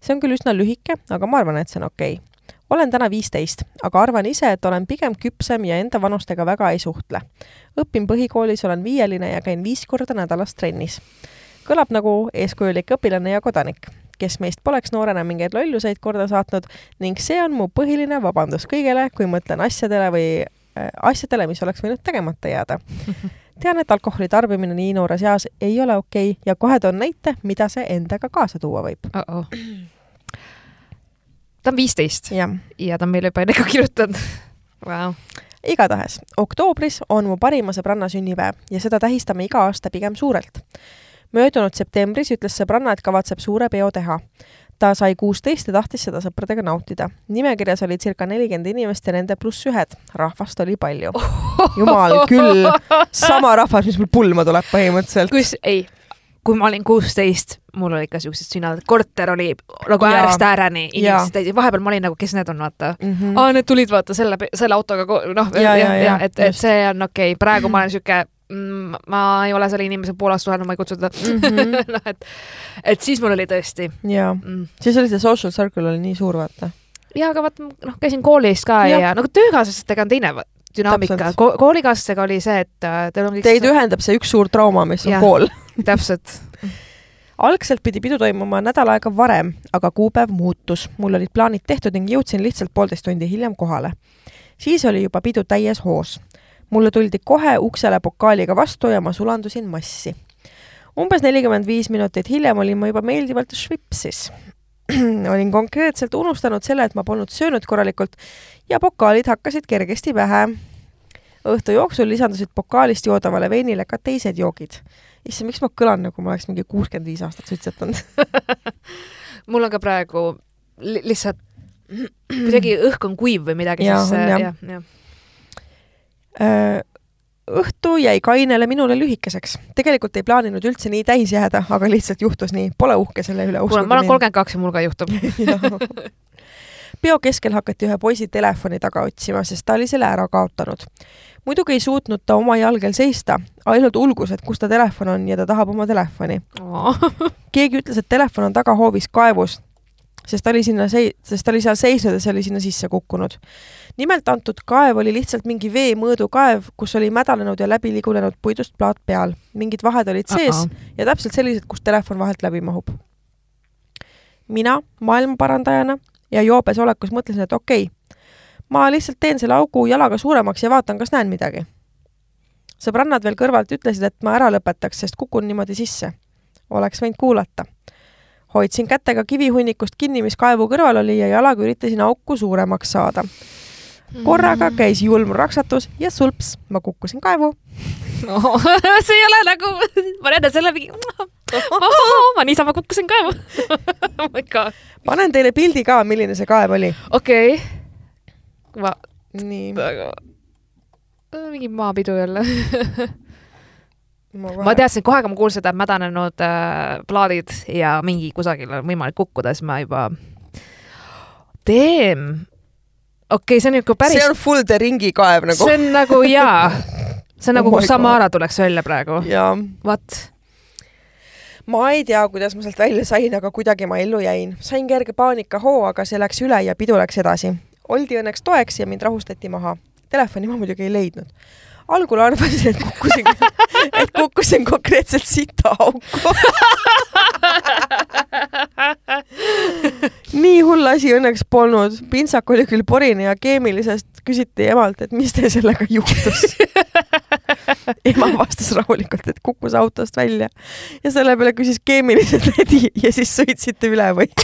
see on küll üsna lühike, aga ma arvan, et see on okei okay.. olen täna viisteist, aga arvan ise, et olen pigem küpsem ja enda vanustega väga ei suhtle. õpin põhikoolis, olen viieline ja käin viis korda nädalas trennis. kõlab nagu eeskujulik õpilane ja kodanik kes meist poleks noorena mingeid lolluseid korda saatnud ning see on mu põhiline vabandus kõigele, kui mõtlen asjadele või asjadele, mis oleks võinud tegemata jääda. tean, et alkoholi tarbimine nii noores eas ei ole okei okay ja kohe toon näite, mida see endaga kaasa tuua võib. oh. -oh. ta on viisteist jah, ja ta on meile juba enne ka kirjutanud wow.. igatahes oktoobris on mu parima sõbranna sünnipäev ja seda tähistame iga aasta pigem suurelt. möödunud septembris ütles sõbranna, et kavatseb suure peo teha. Ta sai kuusteist ja tahtis seda sõpradega nautida. nimekirjas oli circa nelikümmend inimest ja nende pluss ühed. rahvast oli palju. jumal küll, sama rahvas, mis mul pulma tuleb põhimõtteliselt. kus, ei, kui ma olin kuusteist, mul oli ikka siuksed sünnad, korter oli nagu äärest ääreni, inimesed täisid, vahepeal ma olin nagu, kes need on, vaata. Mm -hmm. aa, need tulid vaata selle, selle autoga, noh, jah, jaa, ja, jaa, et, et see on okei okay., praegu ma olen siuke mm,, ma ei ole selle inimesega Poolas suhelnud, ma ei kutsu teda Mhm. noh, et, et siis mul oli tõesti jaa, mm.. siis oli see social circle oli nii suur, vaata. ja aga vaata, noh, käisin koolis ka ja, ja nagu töökaaslastega on teine dünaamika. Ko, koolikaaslastega oli see, et äh, teil on kõik Teid ühendab see üks suur trauma, mis on Jah. kool. täpselt, algselt pidi pidu toimuma nädal aega varem, aga kuupäev muutus. mul olid plaanid tehtud ning jõudsin lihtsalt poolteist tundi hiljem kohale. siis oli juba pidu täies hoos. Mulle tuldi kohe uksele pokaaliga vastu ja ma sulandusin massi. umbes nelikümmend viis minutit hiljem olin ma juba meeldivalt švipsis. olin konkreetselt unustanud selle, et ma polnud söönud korralikult ja pokaalid hakkasid kergesti pähe. õhtu jooksul lisandusid pokaalist joodavale veinile ka teised joogid issand, miks ma kõlan nagu ma oleks mingi kuuskümmend viis aastat suitsetanud. mul on ka praegu li lihtsalt kuidagi õhk on kuiv või midagi, siis on äh, jah. Äh, õhtu jäi kainele minule lühikeseks. tegelikult ei plaaninud üldse nii täis jääda, aga lihtsalt juhtus nii. Pole uhke selle üle. kuule, ma olen kolmkümmend kaks ja mul ka juhtub. peo keskel hakati ühe poisi telefoni taga otsima, sest ta oli selle ära kaotanud. muidugi ei suutnud ta oma jalgel seista, ainult ulgus, et kus ta telefon on ja ta tahab oma telefoni. keegi ütles, et telefon on tagahoovis kaevus, sest ta oli sinna sei-, sest ta oli seal seisnud ja see oli sinna sisse kukkunud. Nimelt antud kaev oli lihtsalt mingi veemõõdukaev, kus oli mädanenud ja läbi ligunenud puidust plaat peal. mingid vahed olid sees ja täpselt sellised, kust telefon vahelt läbi mahub. mina maailmaparandajana ja joobes olekus mõtlesin, et okei okay,, ma lihtsalt teen selle augu jalaga suuremaks ja vaatan, kas näen midagi. sõbrannad veel kõrvalt ütlesid, et ma ära lõpetaks, sest kukun niimoodi sisse. oleks võinud kuulata. hoidsin kätega kivihunnikust kinni, mis kaevu kõrval oli ja jalaga üritasin auku suuremaks saada. Korraga käis julm raksatus ja sulps, ma kukkusin kaevu. no, see ei ole nagu, ma näen selle mingi, ma niisama kukkusin kaevu oh panen teile pildi ka, milline see kaev oli. okei okay.. ma, nii. mingi maapidu jälle ma, ma teadsin kohe, kui ma kuulsin, et mädanenud äh, plaadid ja mingi kusagil on võimalik kukkuda, siis ma juba, damn, okei okay,, see on niisugune päris. see on full the ringi kaev nagu. see on nagu jaa, see on nagu Oh my Samara tuleks välja praegu. What? ma ei tea, kuidas ma sealt välja sain, aga kuidagi ma ellu jäin. sain kerge paanikahoo, aga see läks üle ja pidu läks edasi. oldi õnneks toeks ja mind rahustati maha. Telefoni ma muidugi ei leidnud. Algul arvasin, et kukkusin, et kukkusin konkreetselt sita auku. nii hull asi õnneks polnud. pintsak oli küll porine ja keemilisest küsiti emalt, et mis teil sellega juhtus ema vastas rahulikult, et kukkus autost välja ja selle peale küsis keemilise tädi ja siis sõitsite üle või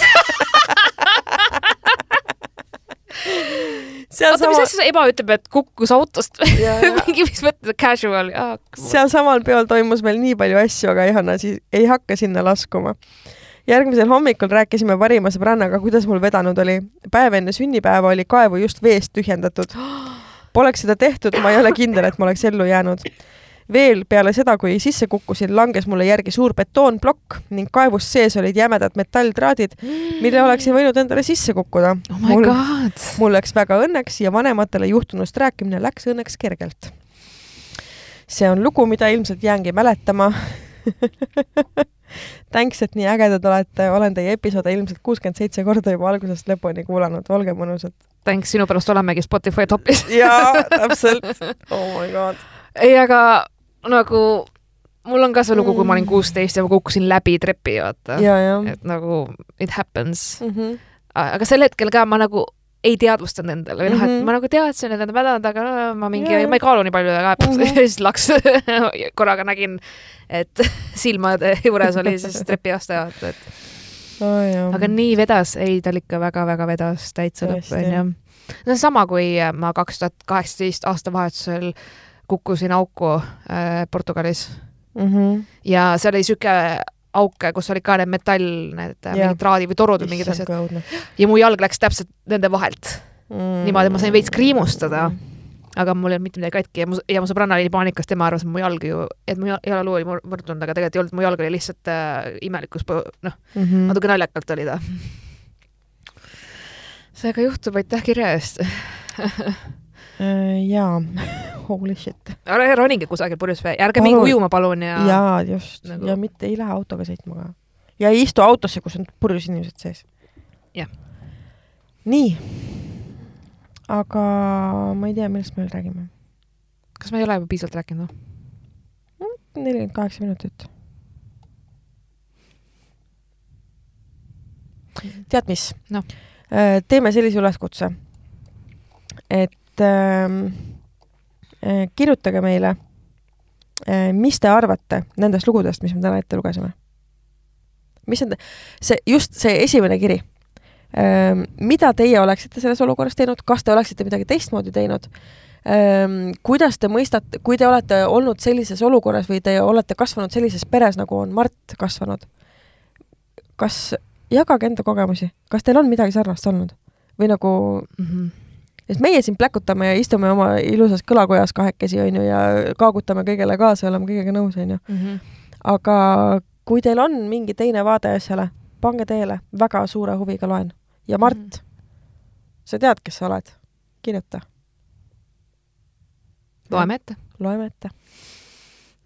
oota, mis asja see ema ütleb, et kukkus autost mingi, mis mõttes casual sealsamal peol toimus veel nii palju asju, aga Johanna siis ei hakka sinna laskuma. järgmisel hommikul rääkisime parima sõbrannaga, kuidas mul vedanud oli. päev enne sünnipäeva oli kaevu just veest tühjendatud. Poleks seda tehtud, ma ei ole kindel, et ma oleks ellu jäänud. Veel peale seda, kui sisse kukkusin, langes mulle järgi suur betoonplokk ning kaevust sees olid jämedad metalltraadid, mille oleksin võinud endale sisse kukkuda. oh mul, mul läks väga õnneks ja vanematele juhtunust rääkimine läks õnneks kergelt. see on lugu, mida ilmselt jäängi mäletama Thanks, et nii ägedad olete, olen teie episoode ilmselt kuuskümmend seitse korda juba algusest lõpuni kuulanud, olge mõnusad. Thanks, sinu pärast olemegi Spotify topis. jaa, täpselt. Oh my god. ei, aga nagu mul on ka see lugu, kui ma olin kuusteist ja ma kukkusin läbi trepi, vaata. et nagu it happens. Mm -hmm. aga sel hetkel ka ma nagu ei teadvustanud endale või noh, et Mhm. ma nagu teadsin, et need on mädanud, aga no, ma mingi ma ei kaalu nii palju ja Mhm. ja siis laks korraga nägin, et silmade juures oli siis trepiaste, vaata, et oh, aga nii vedas, ei tal ikka väga-väga vedas täitsa lõpp onju. no sama, kui ma kaks tuhat kaheksateist aastavahetusel kukkusin auku äh, Portugalis mm. -hmm. ja seal oli siuke auk, kus olid ka need metall, need äh, Jah. mingid traadi või torud või mingid asjad ja mu jalg läks täpselt nende vahelt mm. niimoodi, ma sain veits kriimustada, aga mul ei olnud mitte midagi katki ja mu, ja mu sõbranna oli paanikas, tema arvas, et mu jalg ju, et mu ja- jalaluu oli mur- murdunud, aga tegelikult ei olnud, mu jalg oli lihtsalt äh, imelikus, noh, mm -hmm. natuke naljakalt oli ta. seega juhtub, aitäh kirja eest. Äh, jaa, holy shit. ära ronige kusagil purjus vee, ärge minge ujuma, palun ja, ja.. jaa, just nagu- ja mitte ei lähe autoga sõitma ka. ja ei istu autosse, kus on purjus inimesed sees. Jah. nii. aga ma ei tea, millest me veel räägime. kas me ei ole juba piisavalt rääkinud? nelikümmend kaheksa minutit. tead mis Noh.? teeme sellise üleskutse, et ähm, äh, kirjutage meile, mis te arvate nendest lugudest, mis me täna ette lugesime. mis on see, just see esimene kiri. mida teie oleksite selles olukorras teinud, kas te oleksite midagi teistmoodi teinud? kuidas te mõistate, kui te olete olnud sellises olukorras või te olete kasvanud sellises peres, nagu on Mart kasvanud, kas jagage enda kogemusi, kas teil on midagi sarnast olnud või nagu, Mhm. Et meie siin pläkutame ja istume oma ilusas kõlakojas kahekesi, on ju, ja kaagutame kõigele kaasa ja oleme kõigega nõus, on ju. Mhm. aga kui teil on mingi teine vaade asjale, pange teele, väga suure huviga loen. ja Mart Mhm. sa tead, kes sa oled, kirjuta, loeme ette. loeme ette.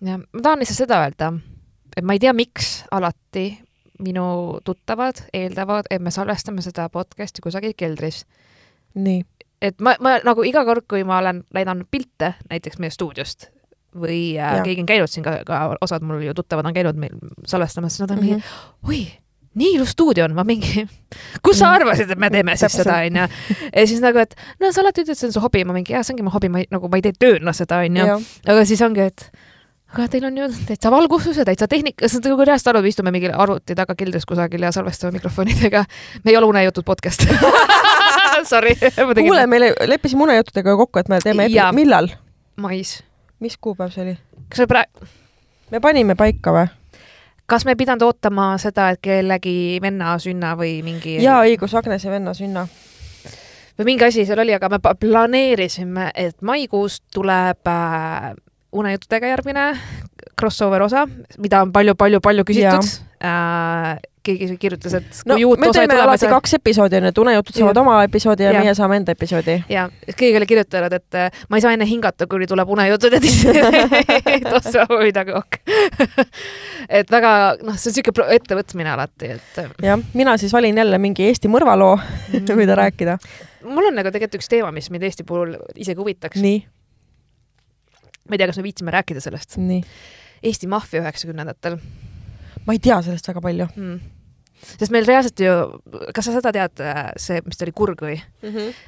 ja ma tahan lihtsalt seda öelda, et ma ei tea, miks alati minu tuttavad eeldavad, et me salvestame seda podcast'i kusagil keldris. nii, et ma, ma nagu iga kord, kui ma olen näidanud pilte näiteks meie stuudiost või äh, keegi on käinud siin ka, ka osad mul ju tuttavad on käinud meil salvestamas, siis nad on mingi, oi, nii ilus stuudio on, ma mingi, kus sa arvasid, et me teeme siis seda, onju. ja siis nagu, et no sa alati ütled, et see on su hobi, ma mingi, jaa, see ongi mu hobi, ma ei, nagu ma ei tee tööna seda, onju. jah, aga siis ongi, et aga teil on ju täitsa valgustus ja täitsa tehnika, see on nagu reaalselt aru, istume mingi arvuti taga keldris kusagil ja salvestame mikrofonidega. me ei ole unejutud podcast Sorry. kuule, me le- leppisime unejuttudega kokku, et me teeme epi- millal, mais. mis kuupäev see oli? kas me praegu, me panime paika või? kas me ei pidanud ootama seda, et kellegi venna sünna või mingi jaa, õigus, Agnese venna sünna. või mingi asi seal oli, aga me planeerisime, et maikuus tuleb äh, unejuttudega järgmine crossover osa, mida on palju-palju-palju küsitud. Äh, keegi kirjutas, et kui no uut me osa ei teeme tule, alati kaks episoodi onju, et unejutud saavad oma episoodi ja Jah. meie saame enda episoodi. ja keegi oli kirjutanud, et äh, ma ei saa enne hingata, kuni tuleb unejutud ja siis tossa midagi ok. et väga noh, see on siuke ettevõtmine alati, et äh, jah, mina siis valin jälle mingi Eesti mõrvaloo, mida rääkida. mul on nagu tegelikult üks teema, mis mind Eesti puhul isegi huvitaks. nii, ma ei tea, kas me viitsime rääkida sellest. Eesti maffia üheksakümnendatel ma ei tea sellest väga palju. mm.. Sest meil reaalselt ju, kas sa seda tead, see, mis ta oli, Kurg või?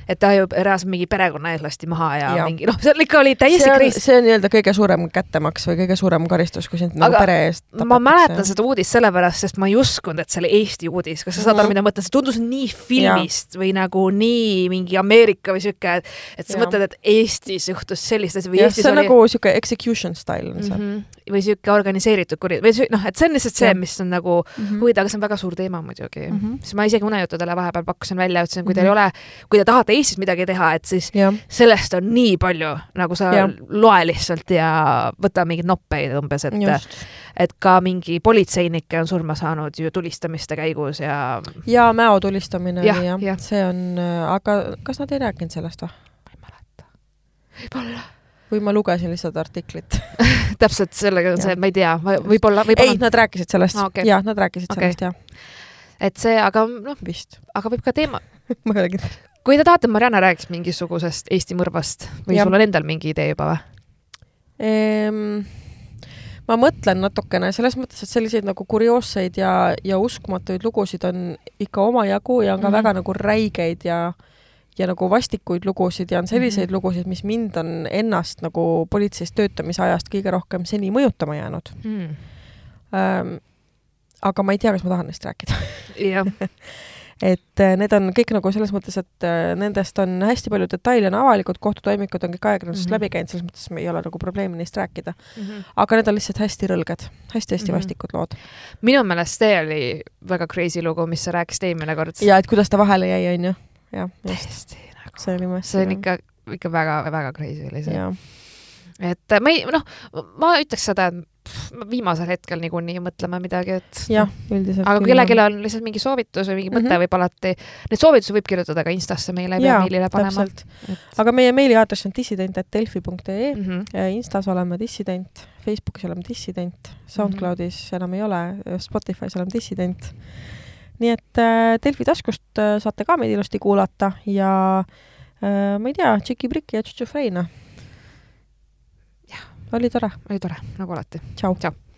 et ta ju reaalselt mingi perekonna ees lasti maha ja, ja. mingi noh, seal ikka oli täiesti see on, crazy. see on nii-öelda kõige suurem kättemaks või kõige suurem karistus, kui sind nagu pere eest ma mäletan seda uudist sellepärast, sest ma ei uskunud, et see oli Eesti uudis, kas sa saad aru, mida ma mõtlen, see tundus nii filmist ja. või nagu nii mingi Ameerika või siuke, et, et sa Jaa. mõtled, et Eestis juhtus sellist asja või jah, Eestis see on oli nagu siuke execution style on see mm. -hmm. või siuke organiseeritud kuri- või noh, et see on lihtsalt see mis on nagu mm -hmm. huvitav, aga see on väga suur teema muidugi mm. Mhm. -hmm. siis ma isegi unejuttudele vahepeal pakkusin välja, ütlesin, kui teil Mhm. ei ole, kui te tahate Eestis midagi teha, et siis jah, sellest on nii palju, nagu sa Jah. loe lihtsalt ja võta mingeid noppeid umbes, et, just. et ka mingi politseinikke on surma saanud ju tulistamiste käigus ja ja Mäo tulistamine Jah, oli jah jah. ja., see on, aga kas nad ei rääkinud sellest või? ma ei mäleta. võib-olla. Või ma lugesin lihtsalt artiklit? täpselt sellega on see, ma ei tea, võib-olla, ei, võib-olla, nad rääkisid sellest Aa, okei. jah, nad rääkisid Okei. sellest jah, et see, aga noh, aga võib ka teema, ma ei ole kindel. kui te tahate, et Marianne räägiks mingisugusest Eesti mõrvast või Jah. sul on endal mingi idee juba või? Ehm, ma mõtlen natukene selles mõttes, et selliseid nagu kurioosseid ja, ja uskumatuid lugusid on ikka omajagu ja on ka mm. -hmm. väga nagu räigeid ja ja nagu vastikuid lugusid ja on selliseid mm. -hmm. lugusid, mis mind on ennast nagu politseis töötamise ajast kõige rohkem seni mõjutama jäänud Hmm. ähm,. aga ma ei tea, kas ma tahan neist rääkida. jah, et äh, need on kõik nagu selles mõttes, et äh, nendest on hästi palju detaile on avalikud, kohtutoimikud on kõik ajakirjandusest mm. -hmm. läbi käinud, selles mõttes ei ole nagu probleemi neist rääkida. Mhm. aga need on lihtsalt hästi rõlged hästi,, hästi-hästi Mhm. vastikud lood. minu meelest see oli väga crazy lugu, mis sa rääkisid eelmine kord. ja et kuidas ta vahele jäi, onju. jah, täiesti nagu, see oli mõistlik. see on ikka, ikka väga-väga crazy oli see. et äh, ma ei, noh, ma ütleks seda, et viimasel hetkel niikuinii mõtleme midagi, et jah, üldiselt. aga kui kellelgi on lihtsalt mingi soovitus või mingi mõte mm Mhm. -hmm. võib alati, neid soovitusi võib kirjutada ka Instasse meile ja Jaa, meilile panema. täpselt. aga meie meiliaadress on dissident.delfi.ee Mm -hmm. Instas oleme dissident, Facebookis oleme dissident, SoundCloudis enam ei ole, Spotify's oleme dissident. Nii et äh, Delfi taskust äh, saate ka meid ilusti kuulata ja äh, ma ei tea, Tšiki-Priki ja Tšutšufreina. Jah. oli tore, oli tore, nagu alati. tšau. tšau.